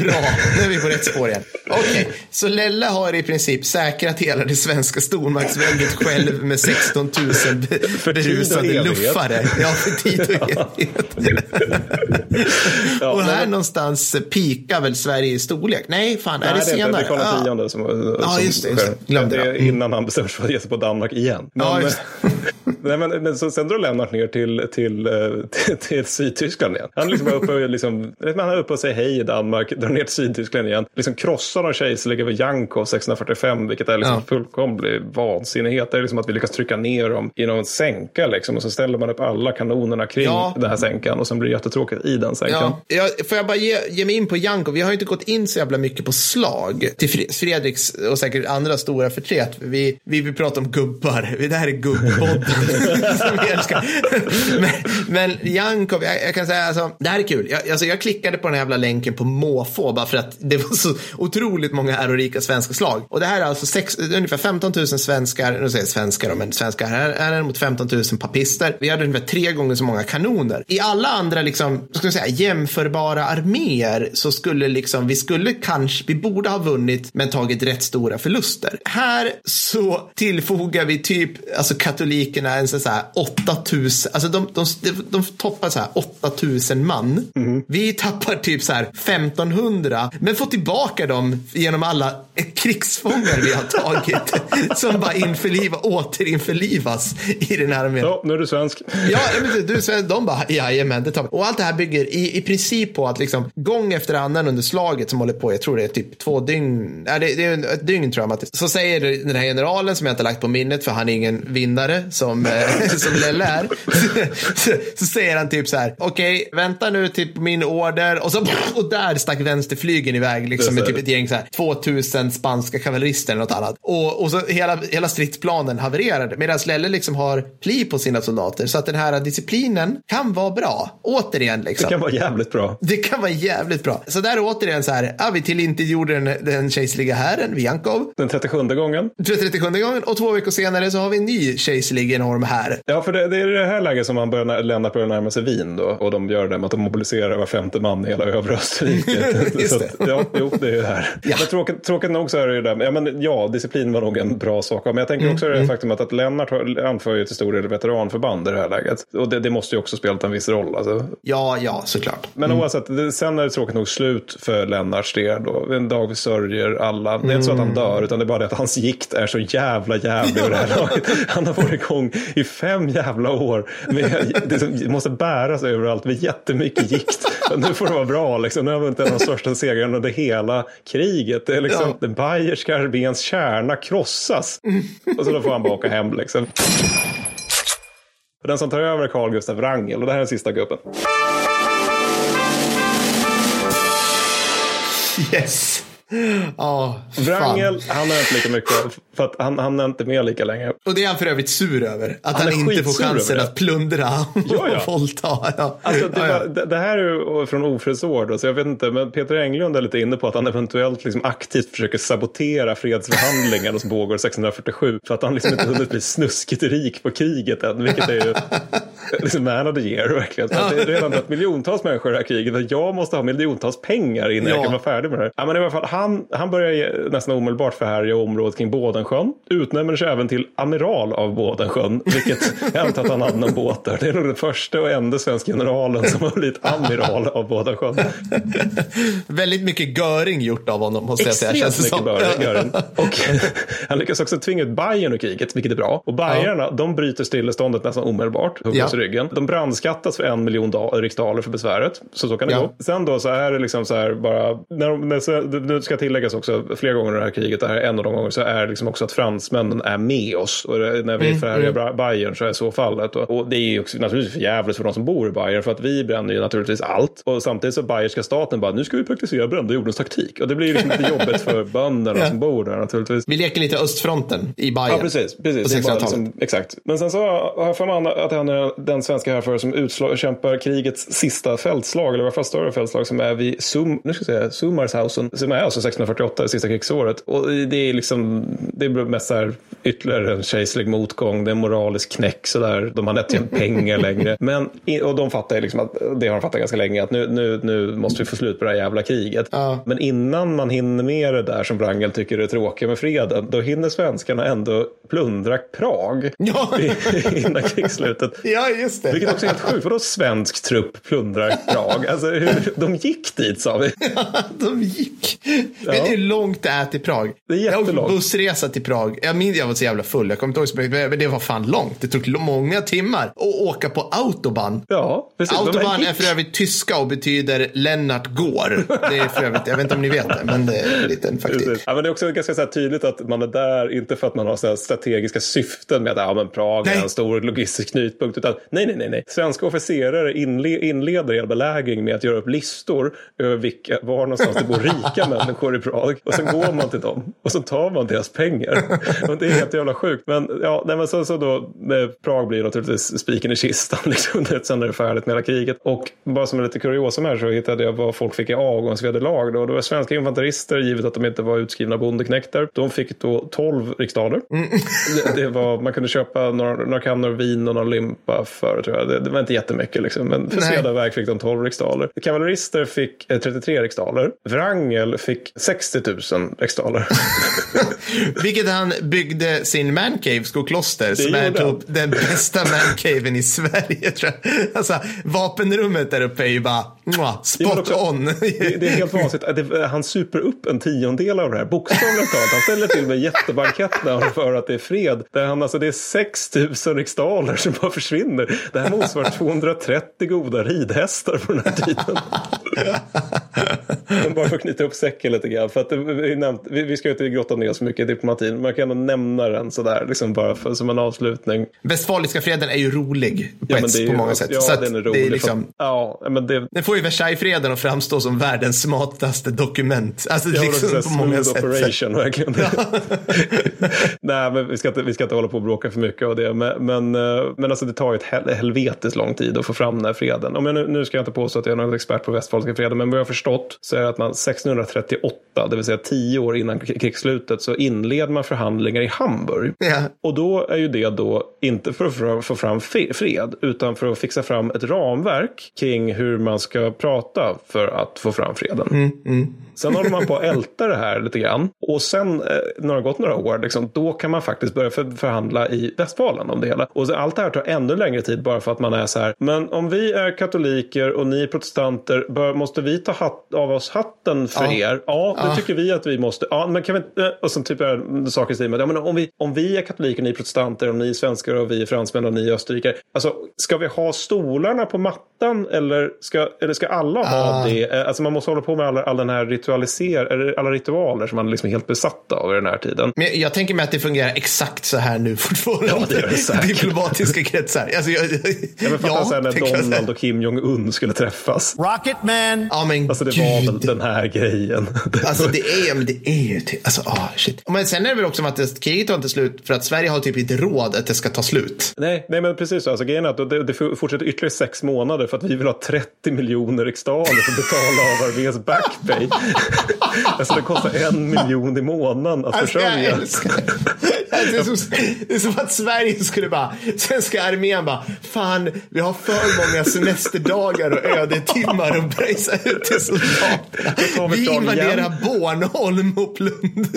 Bra, nu är vi på rätt spår igen. Okej, så Lelle har i princip säkrat hela det svenska stormaktsväldet själv med 16 000 be- För tid och berusade luffare. Ja, för tid och evighet. Ja, och här någonstans pikar väl Sverige i storlek? Nej, fan, är Nej, det det är inte. senare? Det är Karl Ja. X tionde som, Ja, som just det, just det. Glömde det. är Mm. innan han bestämmer sig för att ge sig på Danmark igen. Men, Ja, nej, men, men så sen drar Lennart ner till, till, eh, till, till Sydtyskland igen. Han, liksom är uppe och liksom, han är uppe och säger hej i Danmark, drar ner till Sydtyskland igen. Liksom krossar någon kejserlige över Jankov 645, vilket är liksom Ja. fullkomlig vansinnighet. Det är liksom att vi lyckas trycka ner dem i någon sänka liksom, och så ställer man upp alla kanonerna kring Ja. den här sänkan och sen blir det jättetråkigt i den sänkan. Ja, jag, får jag bara ge, ge mig in på Janko? Vi har ju inte gått in så jävla mycket på slag till Fre- Fredriks och säkert andra stora förtret. Vi, vi vill prata om gubbar. Det här är gubbpodden. vi men, men Jankov, jag, jag kan säga alltså, det här är kul. Jag, alltså, jag klickade på den här jävla länken på måfå bara för att det var så otroligt många ärorika svenska slag. Och det här är alltså sex, ungefär 15 000 svenskar, nu säger jag svenskar då, men svenskar här är det mot 15 000 papister. Vi hade ungefär tre gånger så många kanoner. I alla andra liksom, ska jag säga, jämförbara arméer så skulle liksom, vi skulle kanske, vi borde ha vunnit men tagit rätt stora förluster. Här så tillfogar vi typ, alltså katolikerna en så här 8000, alltså de, de, de, de toppar så här 8000 man. Vi tappar typ så här 1500, men får tillbaka dem genom alla krigsfångar vi har tagit. som bara införliva, återinförlivas i den här armén. Så, nu är du svensk. Ja, men du, du, de bara, jajamän, det tar vi. Och allt det här bygger i, i princip på att liksom gång efter annan under slaget som håller på, jag tror det är typ två dygn, nej, det, det är ett dygn tror jag, Mattis. så säger den här generalen som jag inte har lagt på minnet för han är ingen vinnare som, eh, som Lelle är. så, så säger han typ så här, okej, vänta nu till min order och så, och där stack vänsterflygen iväg liksom med typ ett gäng så här 2000 spanska kavallerister eller något annat. Och, och så hela, hela stridsplanen havererade medan Lelle liksom har pli på sina soldater så att den här disciplinen kan vara bra. Återigen liksom. Det kan vara jävligt bra. Det kan vara jävligt bra. Så där återigen så här, ja, vi tillintetgjorde den, den kejserliga hären, Viankov. Den 37 gången. 37 gången och två veckor senare så har vi en ny kejserlig enorm här. Ja, för det, det är det här läget som man börjar, Lennart börjar närma sig Wien då. Och de gör det med att de mobiliserar var femte man i hela övre Österrike. Så ja, jo, det är ju det här. Ja. Men tråkigt, tråkigt nog så är det ju det. Ja, men, ja, disciplin var nog en bra sak. Men jag tänker Mm, också det faktum att, att Lennart anför ju till stor del veteranförband i det här läget. Och det, det måste ju också spelat en viss roll. Alltså. Ja, ja, såklart. Men oavsett, det, sen är det tråkigt nog slut för Lennarts del. Då. En dag vi sörjer alla. Det är inte så att han dör, utan det är bara det att hans gikt är så jävla jävlig det här laget. Han har varit igång i fem jävla år. Med, det måste bäras överallt med jättemycket gikt. Och nu får det vara bra, liksom. nu har vi inte en av de största segrarna under hela kriget. Det är liksom, Ja. den bayerska arméns kärna krossas. Och så då får han bara åka hem. Liksom. Den som tar över är Carl Gustav Wrangel och det här är den sista gubben. Yes. Ja, fan. Wrangel, han har inte lika mycket, för att han, han är inte med lika länge. Och det är han för övrigt sur över. Att Han han, inte får chansen att plundra och Ja, ja. våldta. Ja. Alltså, det, ja, det, det här är från ofredsår då, så jag vet inte, men Peter Englund är lite inne på att han eventuellt liksom aktivt försöker sabotera fredsförhandlingarna som pågår 647 för att han liksom inte hunnit bli snuskigt rik på kriget än, vilket är ju liksom man of the year verkligen. Så det är redan dött miljontals människor i det här kriget och jag måste ha miljontals pengar innan jag Ja. kan vara färdig med det här. Ja, men i alla fall, han, han börjar nästan omedelbart förhärja området kring Bådensjön, utnämner sig även till amiral av Bådensjön, vilket jag antar att han hade någon båt där. Det är nog den första och enda svenska generalen som har blivit amiral av Bådensjön. Väldigt mycket göring gjort av honom, måste jag säga. Extremt mycket som. bör- gör den. Och han lyckas också tvinga ut Bayern ur kriget, vilket är bra. Och Bayerna, de bryter stilleståndet nästan omedelbart. Hugger Ja. i ryggen. De brandskattas för en miljon riksdaler för besväret. Så så kan det Ja. gå. Sen då så är det liksom så här bara, när de, när, det ska tilläggas också flera gånger i det här kriget, det här är en av de gånger så är liksom också att fransmännen är med oss. Och när vi Mm, förhärjar mm. Bayern så är så fallet. Och, det är ju också naturligtvis för jävligt för de som bor i Bayern för att vi bränner ju naturligtvis allt. Och samtidigt så bayerska staten bara, nu ska vi praktisera brända jordens taktik. Och det blir ju liksom lite jobbigt för bönderna som bor där naturligtvis. Vi leker lite östfronten i Bayern. Ja, precis. precis. På Det är bara 1600-talet. liksom, exakt. Men sen så har jag för mig att han är den svenska härförare som utslag, kämpar krigets sista fältslag, eller i alla fall större fältslag, som är vid Sum, nu ska jag säga, Summarshausen, som är alltså 1648, det sista krigsåret. Och det är liksom, det blir mest så här ytterligare en kejserlig motgång, det är en moralisk knäck sådär, de har tjänat pengar längre. Men, och de fattar ju liksom att, det har de fattat ganska länge, att nu, nu, nu måste vi få slut på det här jävla kriget. Ja. Men innan man hinner med det där som Wrangel tycker är tråkigt med freden, då hinner svenskarna ändå plundra Prag Ja. innan krigsslutet. Ja, just det. Vilket också är helt sjukt. Vadå svensk trupp plundrar Prag? Alltså, hur, de gick dit sa vi. De gick. Vet du hur långt det är till Prag? Det är Jag åkte jättelångt. bussresa till Prag. Jag minns jag var så jävla full. Jag kommer inte ihåg så men det var fan långt. Det tog många timmar att åka på autobahn. Ja, precis. Autobahn gick. är för övrigt tyska och betyder Lennart går. Det är för övrigt, jag vet inte om ni vet det, men det är en liten faktiskt. Ja, men det är också ganska så tydligt att man är där, inte för att man har så strategiska syften med att ja, men Prag Nej. är en stor logistisk knutpunkt, utan nej, nej, nej, nej. Svenska officerare inle inleder hela belägring med att göra upp listor över vilka, var någonstans det bor rika människor i Prag. Och sen går man till dem och så tar man deras pengar. Och det är helt jävla sjukt. Men ja, nej, men så, så då, eh, Prag blir naturligtvis spiken i kistan liksom, sen när det är färdigt med hela kriget. Och bara som en lite kuriosa här så hittade jag vad folk fick i avgångsvederlag. Då. Det var svenska infanterister, givet att de inte var utskrivna bondeknektar. De fick då 12 riksdaler. Det, det var, man kunde köpa några, några kannor vin och några limpa för, tror jag. Det, det var inte jättemycket liksom. Men för sveda verk fick de 12 riksdaler. Kavallerister fick eh, 33 riksdaler. Wrangel fick 60 000 riksdaler. Vilket han byggde sin mancave, Skokloster, som är typ den bästa mancaven i Sverige. Tror jag. Alltså, vapenrummet där uppe är ju bara mwah, spot också- on. Det, det är helt vansinnigt. Det, han super upp en tiondel av det här. Bokstavligt talat. Han ställer till med jättebankett när han för att det är fred. Där han, alltså, det är 6 000 riksdaler som bara försvinner. Det här motsvarar 230 goda ridhästar på den här tiden. Men bara för att knyta upp säcken lite grann. För att det, vi, nämnt, vi, vi ska ju inte grotta ner så mycket i diplomatin. Men jag kan ändå nämna den sådär. Liksom bara för, som en avslutning. Västfaliska freden är ju rolig på, Ja, ett, det är på ju- många sätt. Ja, så den är det rolig. är för liksom, att- ja, men det, den får ju Versaillesfreden att framstå som världens smartaste dokument. Alltså Ja, liksom på många sätt. operation, verkligen. Nej, men vi ska, inte, vi ska inte hålla på och bråka för mycket av det. Men, men, eh, men alltså, det tar ju ett hel, helvetes lång tid att få fram den här freden. Om jag nu, nu ska jag inte påstå att jag är någon expert på västfaliska freden, men vad jag har förstått så är det att man 1638, det vill säga tio år innan krigsslutet, så inleder man förhandlingar i Hamburg. Ja. Och då är ju det då inte för att få- fram fred, utan för att fixa fram ett ramverk kring hur man ska prata för att få fram freden. Sen håller man på att älta det här lite grann. Och sen, eh, när det har gått några år, liksom, då kan man faktiskt börja för, förhandla i Västfalen om det hela. Och allt det här tar ännu längre tid bara för att man är så här. Men om vi är katoliker och ni är protestanter, bör, måste vi ta hatt, av oss hatten för Ja. er? Ja, det Ja. tycker vi att vi måste. Ja, men kan vi eh, Och sen typ är saker i stil med, ja, men om vi, om vi är katoliker och ni är protestanter, om ni är svenskar och vi är fransmän och ni är österrikare. Alltså, ska vi ha stolarna på mattan eller ska, eller ska alla ha Ah. det? Eh, Alltså man måste hålla på med all, all den här ritualiser, eller alla ritualer som man liksom är helt besatta av i den här tiden. Men jag, jag tänker mig att det fungerar exakt så här nu fortfarande. Ja, det gör det säkert. Diplomatiska kretsar. Alltså, jag, Jag vill fatta så här när Donald och Kim Jong-Un skulle träffas. Rocket Man. Ja, men Alltså det gud. var väl den här grejen. Alltså det är, ja, men det är ju typ, alltså ah shit. Men sen är det väl också att det, kriget tar inte slut för att Sverige har typ inte råd att det ska ta slut. Nej, nej, men precis så. Alltså, grejen är att det, det fortsätter ytterligare sex månader för att vi vill ha 30 miljoner riksdaler för att betala av arméns backpay. Alltså det kostar en miljon i månaden att Alltså, jag försörja. älskar det. är, som, det är som att Sverige skulle bara, svenska armén bara, fan vi har för många semesterdagar och ödetimmar att pröjsa ut till soldaterna. vi invaderar. Bornholm och plundrar.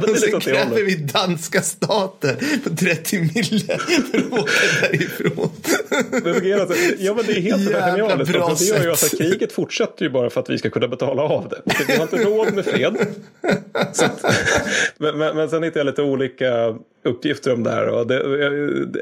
det och sen det kräver vi danska staten på 30 mille för att åka därifrån. Att- Ja, men det är helt genialiskt. bra det gör ju att kriget fortsätter ju bara för att vi ska kunna betala av det. Vi har inte råd med fred. Så men, men, men sen hittade jag lite olika uppgifter om det här. Och det,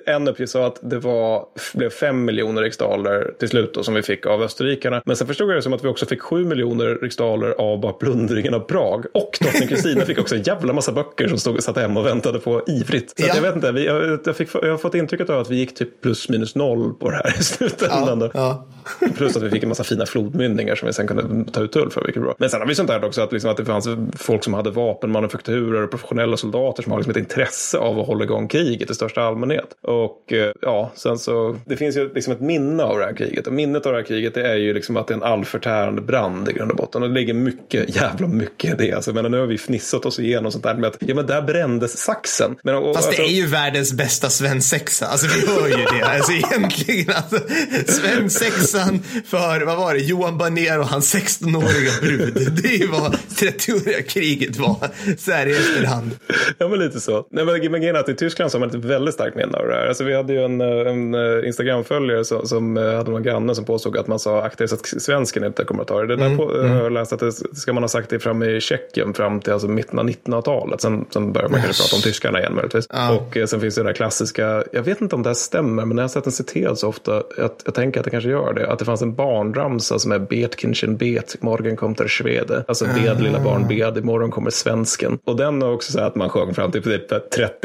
en uppgift sa att det var, blev 5 miljoner riksdaler till slut då, som vi fick av österrikarna. Men sen förstod jag det som att vi också fick 7 miljoner riksdaler av bara plundringen av Prag. Och drottning Kristina fick också en jävla massa böcker som stod, satt hemma och väntade på ivrigt. Så ja. jag vet inte, vi, jag, jag, fick, jag har fått intrycket av att vi gick typ plus minus noll på det här i slutändan. Ja, ja. Plus att vi fick en massa fina flodmynningar som vi sen kunde ta ut tull för, vilket är bra. Men sen har vi sånt där också att, liksom, att det fanns folk som hade vapenmanufakturer och professionella soldater som har liksom ett intresse av att hålla igång kriget i största allmänhet. Och eh, ja, sen så, det finns ju liksom ett minne av det här kriget. Och minnet av det här kriget det är ju liksom att det är en allförtärande brand i grund och botten. Och det ligger mycket, jävla mycket i det. Alltså, men nu har vi fnissat oss igenom sånt där med att, ja men där brändes saxen. Men, och, Fast alltså, det är ju världens bästa svensexa. Alltså vi hör ju det. Alltså egentligen, alltså, svensexan för, vad var det, Johan Baner och hans 16-åriga brud. Det är ju vad 30-åriga kriget var, så här i efterhand. Ja men lite så. Nej, men, men grejen att i Tyskland så har man ett väldigt starkt minne av det här. Alltså, vi hade ju en, en eh, Instagram-följare som, som eh, hade någon granne som påstod att man sa akta så att svensken inte kommer att ta det. Det där mm. på, mm. jag läst att det ska man ha sagt det fram i Tjeckien fram till alltså, mitten av 1900-talet. Sen, sen börjar man kanske prata om tyskarna igen möjligtvis. Ja. Och eh, sen finns det det där klassiska, jag vet inte om det här stämmer, men jag har sett den citerad så ofta att jag tänker att det kanske gör det. Att det fanns en barnramsa som är Betkinchen bet, morgen kom der Schwede. Alltså bed lilla barn bed, imorgon kommer svensken. Och den är också så att man sjöng fram till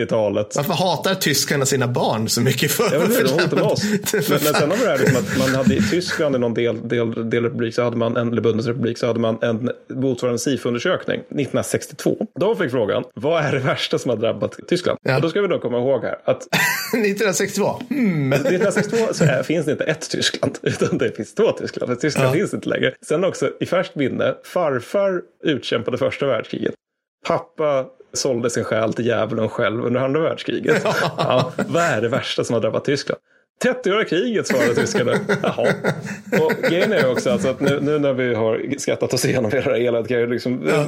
30-talet. Varför hatar tyskarna sina barn så mycket? För, ja, men för de oss. Men, men sen har vi det här liksom att man hade i Tyskland i någon del, del, delrepublik så hade man en, eller Bundesrepublik så hade man en motsvarande SIFO-undersökning 1962. Då fick frågan, vad är det värsta som har drabbat Tyskland? Ja. Och då ska vi då komma ihåg här att 1962? Mm. 1962 så är, finns det inte ett Tyskland, utan det finns två Tyskland. För Tyskland ja. finns inte längre. Sen också i färskt minne, farfar utkämpade första världskriget. Pappa sålde sin själ till djävulen själv under andra världskriget. Ja, vad är det värsta som har drabbat Tyskland? 30-åriga kriget svarade tyskarna. Jaha. Och grejen är också alltså att nu, nu, när vi har skrattat oss igenom hela det eländet kan jag liksom, ja.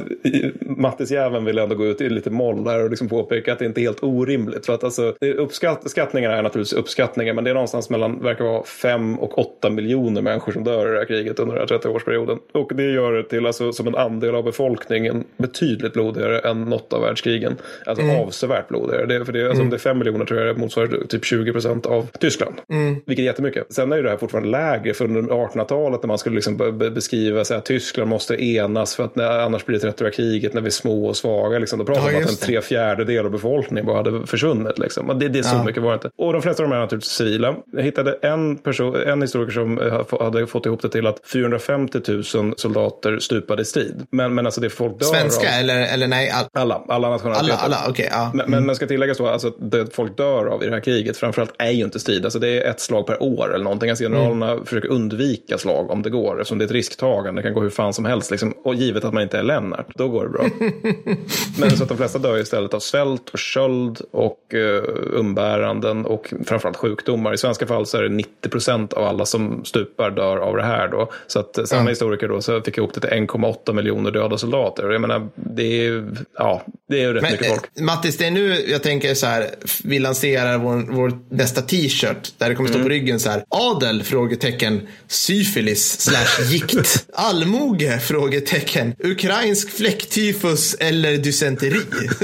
Mattis jäveln vill ändå gå ut i lite moll där och liksom påpeka att det inte är helt orimligt. För att alltså, uppskattningarna är naturligtvis uppskattningar men det är någonstans mellan, verkar vara 5 och 8 miljoner människor som dör i det här kriget under den här 30-årsperioden. Och det gör det till, alltså, som en andel av befolkningen, betydligt blodigare än något av världskrigen. Alltså mm. avsevärt blodigare. Det, för det, alltså, mm. om det är 5 miljoner tror jag det motsvarar typ 20 procent av Tyskland. Mm. Vilket är jättemycket. Sen är ju det här fortfarande lägre för under 1800-talet när man skulle liksom beskriva att Tyskland måste enas för att när, annars blir det 30 kriget när vi är små och svaga. Liksom. Då pratar man ja, om att en tre fjärdedel av befolkningen bara hade försvunnit. Liksom. Det, det är så ja. mycket var det inte. Och de flesta av dem är naturligtvis civila. Jag hittade en, person, en historiker som eh, hade fått ihop det till att 450 000 soldater stupade i strid. Men, men alltså det folk dör Svenska av, eller, eller nej? All... Alla, alla nationaliteter. Alla, alla, okay, ja. Men, men man ska tillägga så, alltså, det folk dör av i det här kriget framförallt är ju inte strid. Alltså, det är ett slag per år eller någonting. Alltså generalerna mm. försöker undvika slag om det går. Eftersom det är ett risktagande, det kan gå hur fan som helst. Liksom. Och givet att man inte är Lennart, då går det bra. Men så att de flesta dör istället av svält och köld och uh, umbäranden och framförallt sjukdomar. I svenska fall så är det 90 procent av alla som stupar dör av det här då. Så att samma mm. historiker då så fick ihop det till 1,8 miljoner döda soldater. Jag menar, det är, ja, det är rätt Men, mycket folk. Eh, Mattis, det är nu jag tänker så här, vi lanserar vår, vår nästa t-shirt där det kommer stå mm. på ryggen så här. Adel? Frågetecken. Syfilis slash gikt. Allmoge? Frågetecken. Ukrainsk fläcktyfus eller dysenteri?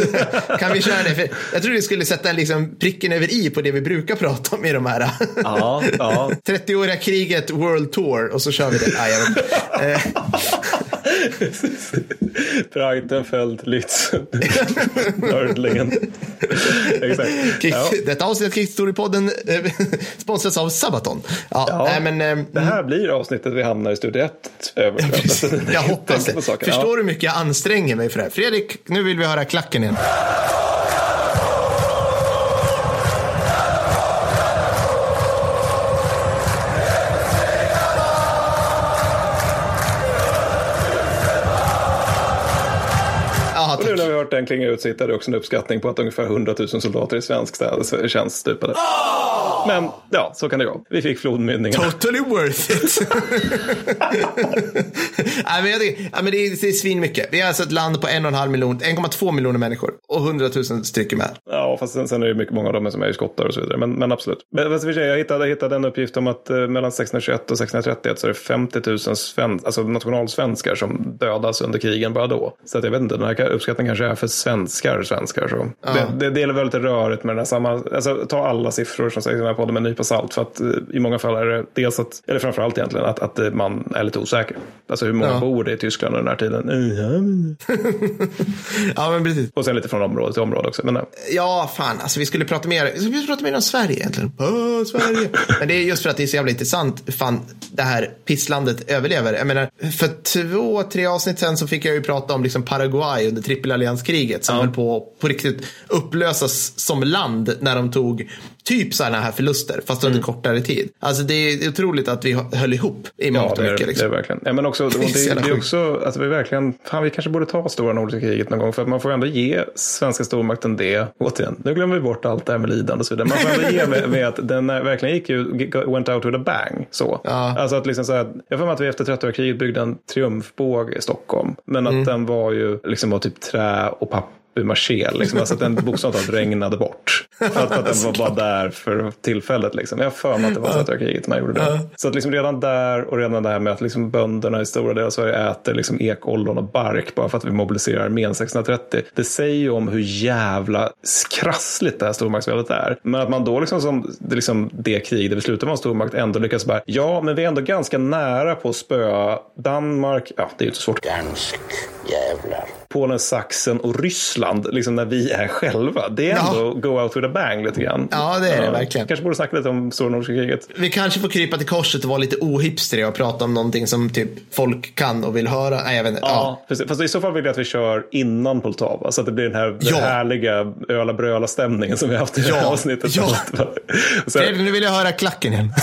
kan vi köra det? För jag tror vi skulle sätta liksom pricken över i på det vi brukar prata om i de här. ja, ja. 30-åriga kriget World Tour och så kör vi det. Ah, jag Breitenfeld, Lützen, Nördlingen. Exakt. Ja. Detta avsnitt av Krigshistoriepodden eh, sponsras av Sabaton. Ja, ja, nej, men, eh, det här blir avsnittet vi hamnar i Studio 1 över. jag hoppas det. Förstår ja. du hur mycket jag anstränger mig för det här? Fredrik, nu vill vi höra klacken igen. När vi har hört den klinga ut så hittar du också en uppskattning på att ungefär 100 000 soldater i svensk tjänst stupade. Oh! Men ja, så kan det gå. Vi fick flodmynningarna. Totally worth it. Nej, men jag tycker, ja, men det, är, det är svinmycket. Vi är alltså ett land på en och en halv miljon, 1,2 miljoner människor och 100 000 stycken med. Ja, fast sen, sen är det mycket många av dem som är skottar och så vidare. Men, men absolut. Men, sig, jag, hittade, jag hittade en uppgift om att eh, mellan 1621 och 1631 så är det 50 000 sven, alltså nationalsvenskar som dödas under krigen bara då. Så att jag vet inte, den här uppskattningen kanske är för svenskar, svenskar. Så. Ja. Det, det, det är väl lite rörigt med den här samma, alltså ta alla siffror som sägs här podden med en nypa salt. För att eh, i många fall är det dels att, eller framförallt egentligen, att, att eh, man är lite osäker. Alltså hur många Ja. bor det i Tyskland under den här tiden? Ja, men precis. Och sen lite från område till område också. Men, nej. Ja, fan, alltså vi skulle prata mer, vi skulle prata mer om Sverige egentligen. Åh, Sverige. Men det är just för att det är så jävla intressant, fan, det här pisslandet överlever. Jag menar, för två, tre avsnitt sen så fick jag ju prata om liksom Paraguay under trippelallianskriget som Ja. höll på på riktigt upplösas som land när de tog typ sådana här förluster, fast under kortare tid. Alltså det är otroligt att vi höll ihop i Ja, mångt och mycket. det är Liksom. verkligen. Ja, men också, det, det, det är också att vi verkligen, fan vi kanske borde ta stora nordiska kriget någon gång. För att man får ändå ge svenska stormakten det. Återigen, nu glömmer vi bort allt det här med lidande och så vidare. Man får ändå ge med, med att den verkligen gick ju, went out with a bang. Så. Ja. Alltså att liksom så här, jag får med att vi efter 30-årskriget byggde en triumfbåge i Stockholm. Men Mm. att den var ju liksom av typ trä och papper maché, liksom. alltså att den bokstavligt talat regnade bort. För att, för att den var bara där för tillfället. Liksom. Jag har för mig att det var 30-årskriget man gjorde det. Så att liksom redan där och redan det här med att liksom bönderna i stora delar av Sverige äter liksom ekollon och bark bara för att vi mobiliserar armén 1630. Det säger ju om hur jävla krassligt det här stormaktsväldet är. Men att man då liksom som det, liksom det krig där vi slutar vara stormakt ändå lyckas bara, ja men vi är ändå ganska nära på att spöa Danmark, ja det är ju inte så svårt, Dansk jävlar. Polen, Sachsen och Ryssland, liksom när vi är själva. Det är Ja. ändå go out with a bang lite grann. Ja, det är det verkligen. Kanske borde snacka lite om stora nordiska kriget. Vi kanske får krypa till korset och vara lite ohipstriga och prata om någonting som typ folk kan och vill höra. Nej, jag vet inte. Ja. Ja. Fast i så fall vill jag att vi kör innan Poltava. Så att det blir den här Ja. härliga öla-bröla-stämningen som vi har haft i det här Ja. avsnittet. Ja. Sen, nu vill jag höra klacken igen.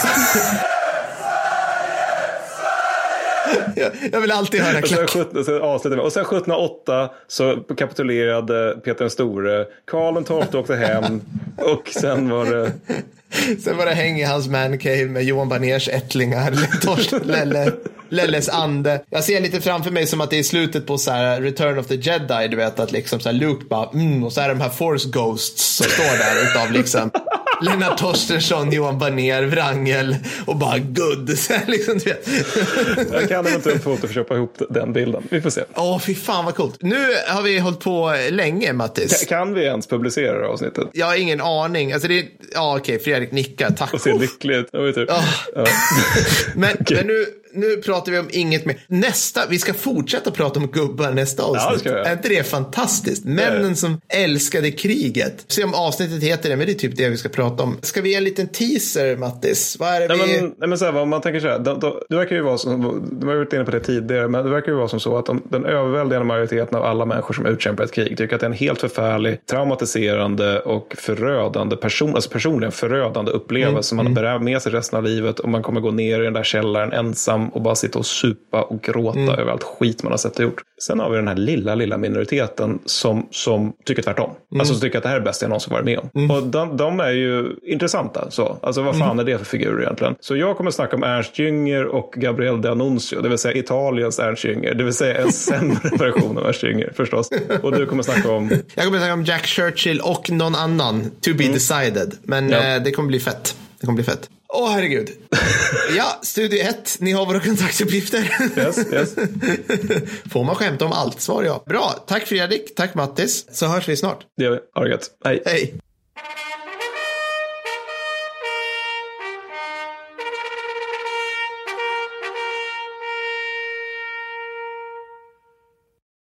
jag, jag vill alltid höra och sen, klacken. 17, så avslutar vi. och sen 1708 så kapitulerade Peter den store. Karl XII åkte hem. Och sen var det... Sen var det häng i hans mancave med Johan Baners ättlingar, Lelle, Lelles ande. Jag ser lite framför mig som att det är slutet på så här Return of the Jedi, du vet att liksom så här Luke bara, mm, och så är det de här Force Ghosts som står där utav liksom Lennart Torstensson, Johan Baner, Wrangel och bara good. Liksom. Jag kan eventuellt photoshopa ihop den bilden. Vi får se. Åh, fy fan vad coolt. Nu har vi hållit på länge, Mattis. Kan vi ens publicera det avsnittet? Jag har ingen aning. Alltså det är, ja okej, Fredrik nickar, tack. Och se lycklig ut. Vet inte. Ja. Men, Okej. men nu, nu pratar vi om inget mer. Nästa, vi ska fortsätta prata om gubbar nästa avsnitt. göra. Är inte det fantastiskt? Männen som älskade kriget. Se om avsnittet heter det, men det är typ det vi ska prata om. Ska vi ge en liten teaser, Mattis? Vad är det Nej, vi... men, nej, men så här, om man tänker så här, då, då, det verkar ju vara som, du har varit inne på det tidigare, men det verkar ju vara som så att de, den överväldigande majoriteten av alla människor som utkämpar ett krig tycker att det är en helt förfärlig, traumatiserande och förödande person, alltså personligen förödande upplevelse som man bär med sig resten av livet och man kommer gå ner i den där källaren ensam och bara sitta och supa och gråta över allt skit man har sett och gjort. Sen har vi den här lilla, lilla minoriteten som, som tycker tvärtom. Alltså som tycker att det här är det bästa jag någonsin varit med om. Och de, de är ju intressanta. Så. Alltså vad fan är det för figurer egentligen? Så jag kommer snacka om Ernst Jünger och Gabriel de Annunzio, det vill säga Italiens Ernst Jünger. Det vill säga en sämre version av Ernst Jünger förstås. Och du kommer snacka om Jag kommer snacka om Jack Churchill och någon annan. To be decided. Men Mm. Ja. eh, det kommer bli fett. Det kommer bli fett. Åh, herregud. ja, Studio 1, ni har våra kontaktuppgifter. Yes, yes. Får man skämta om allt, svar ja. Bra, tack Fredrik, tack Mattis. Så hörs vi snart. Det gör vi. Ha det gött. Hej. Hej.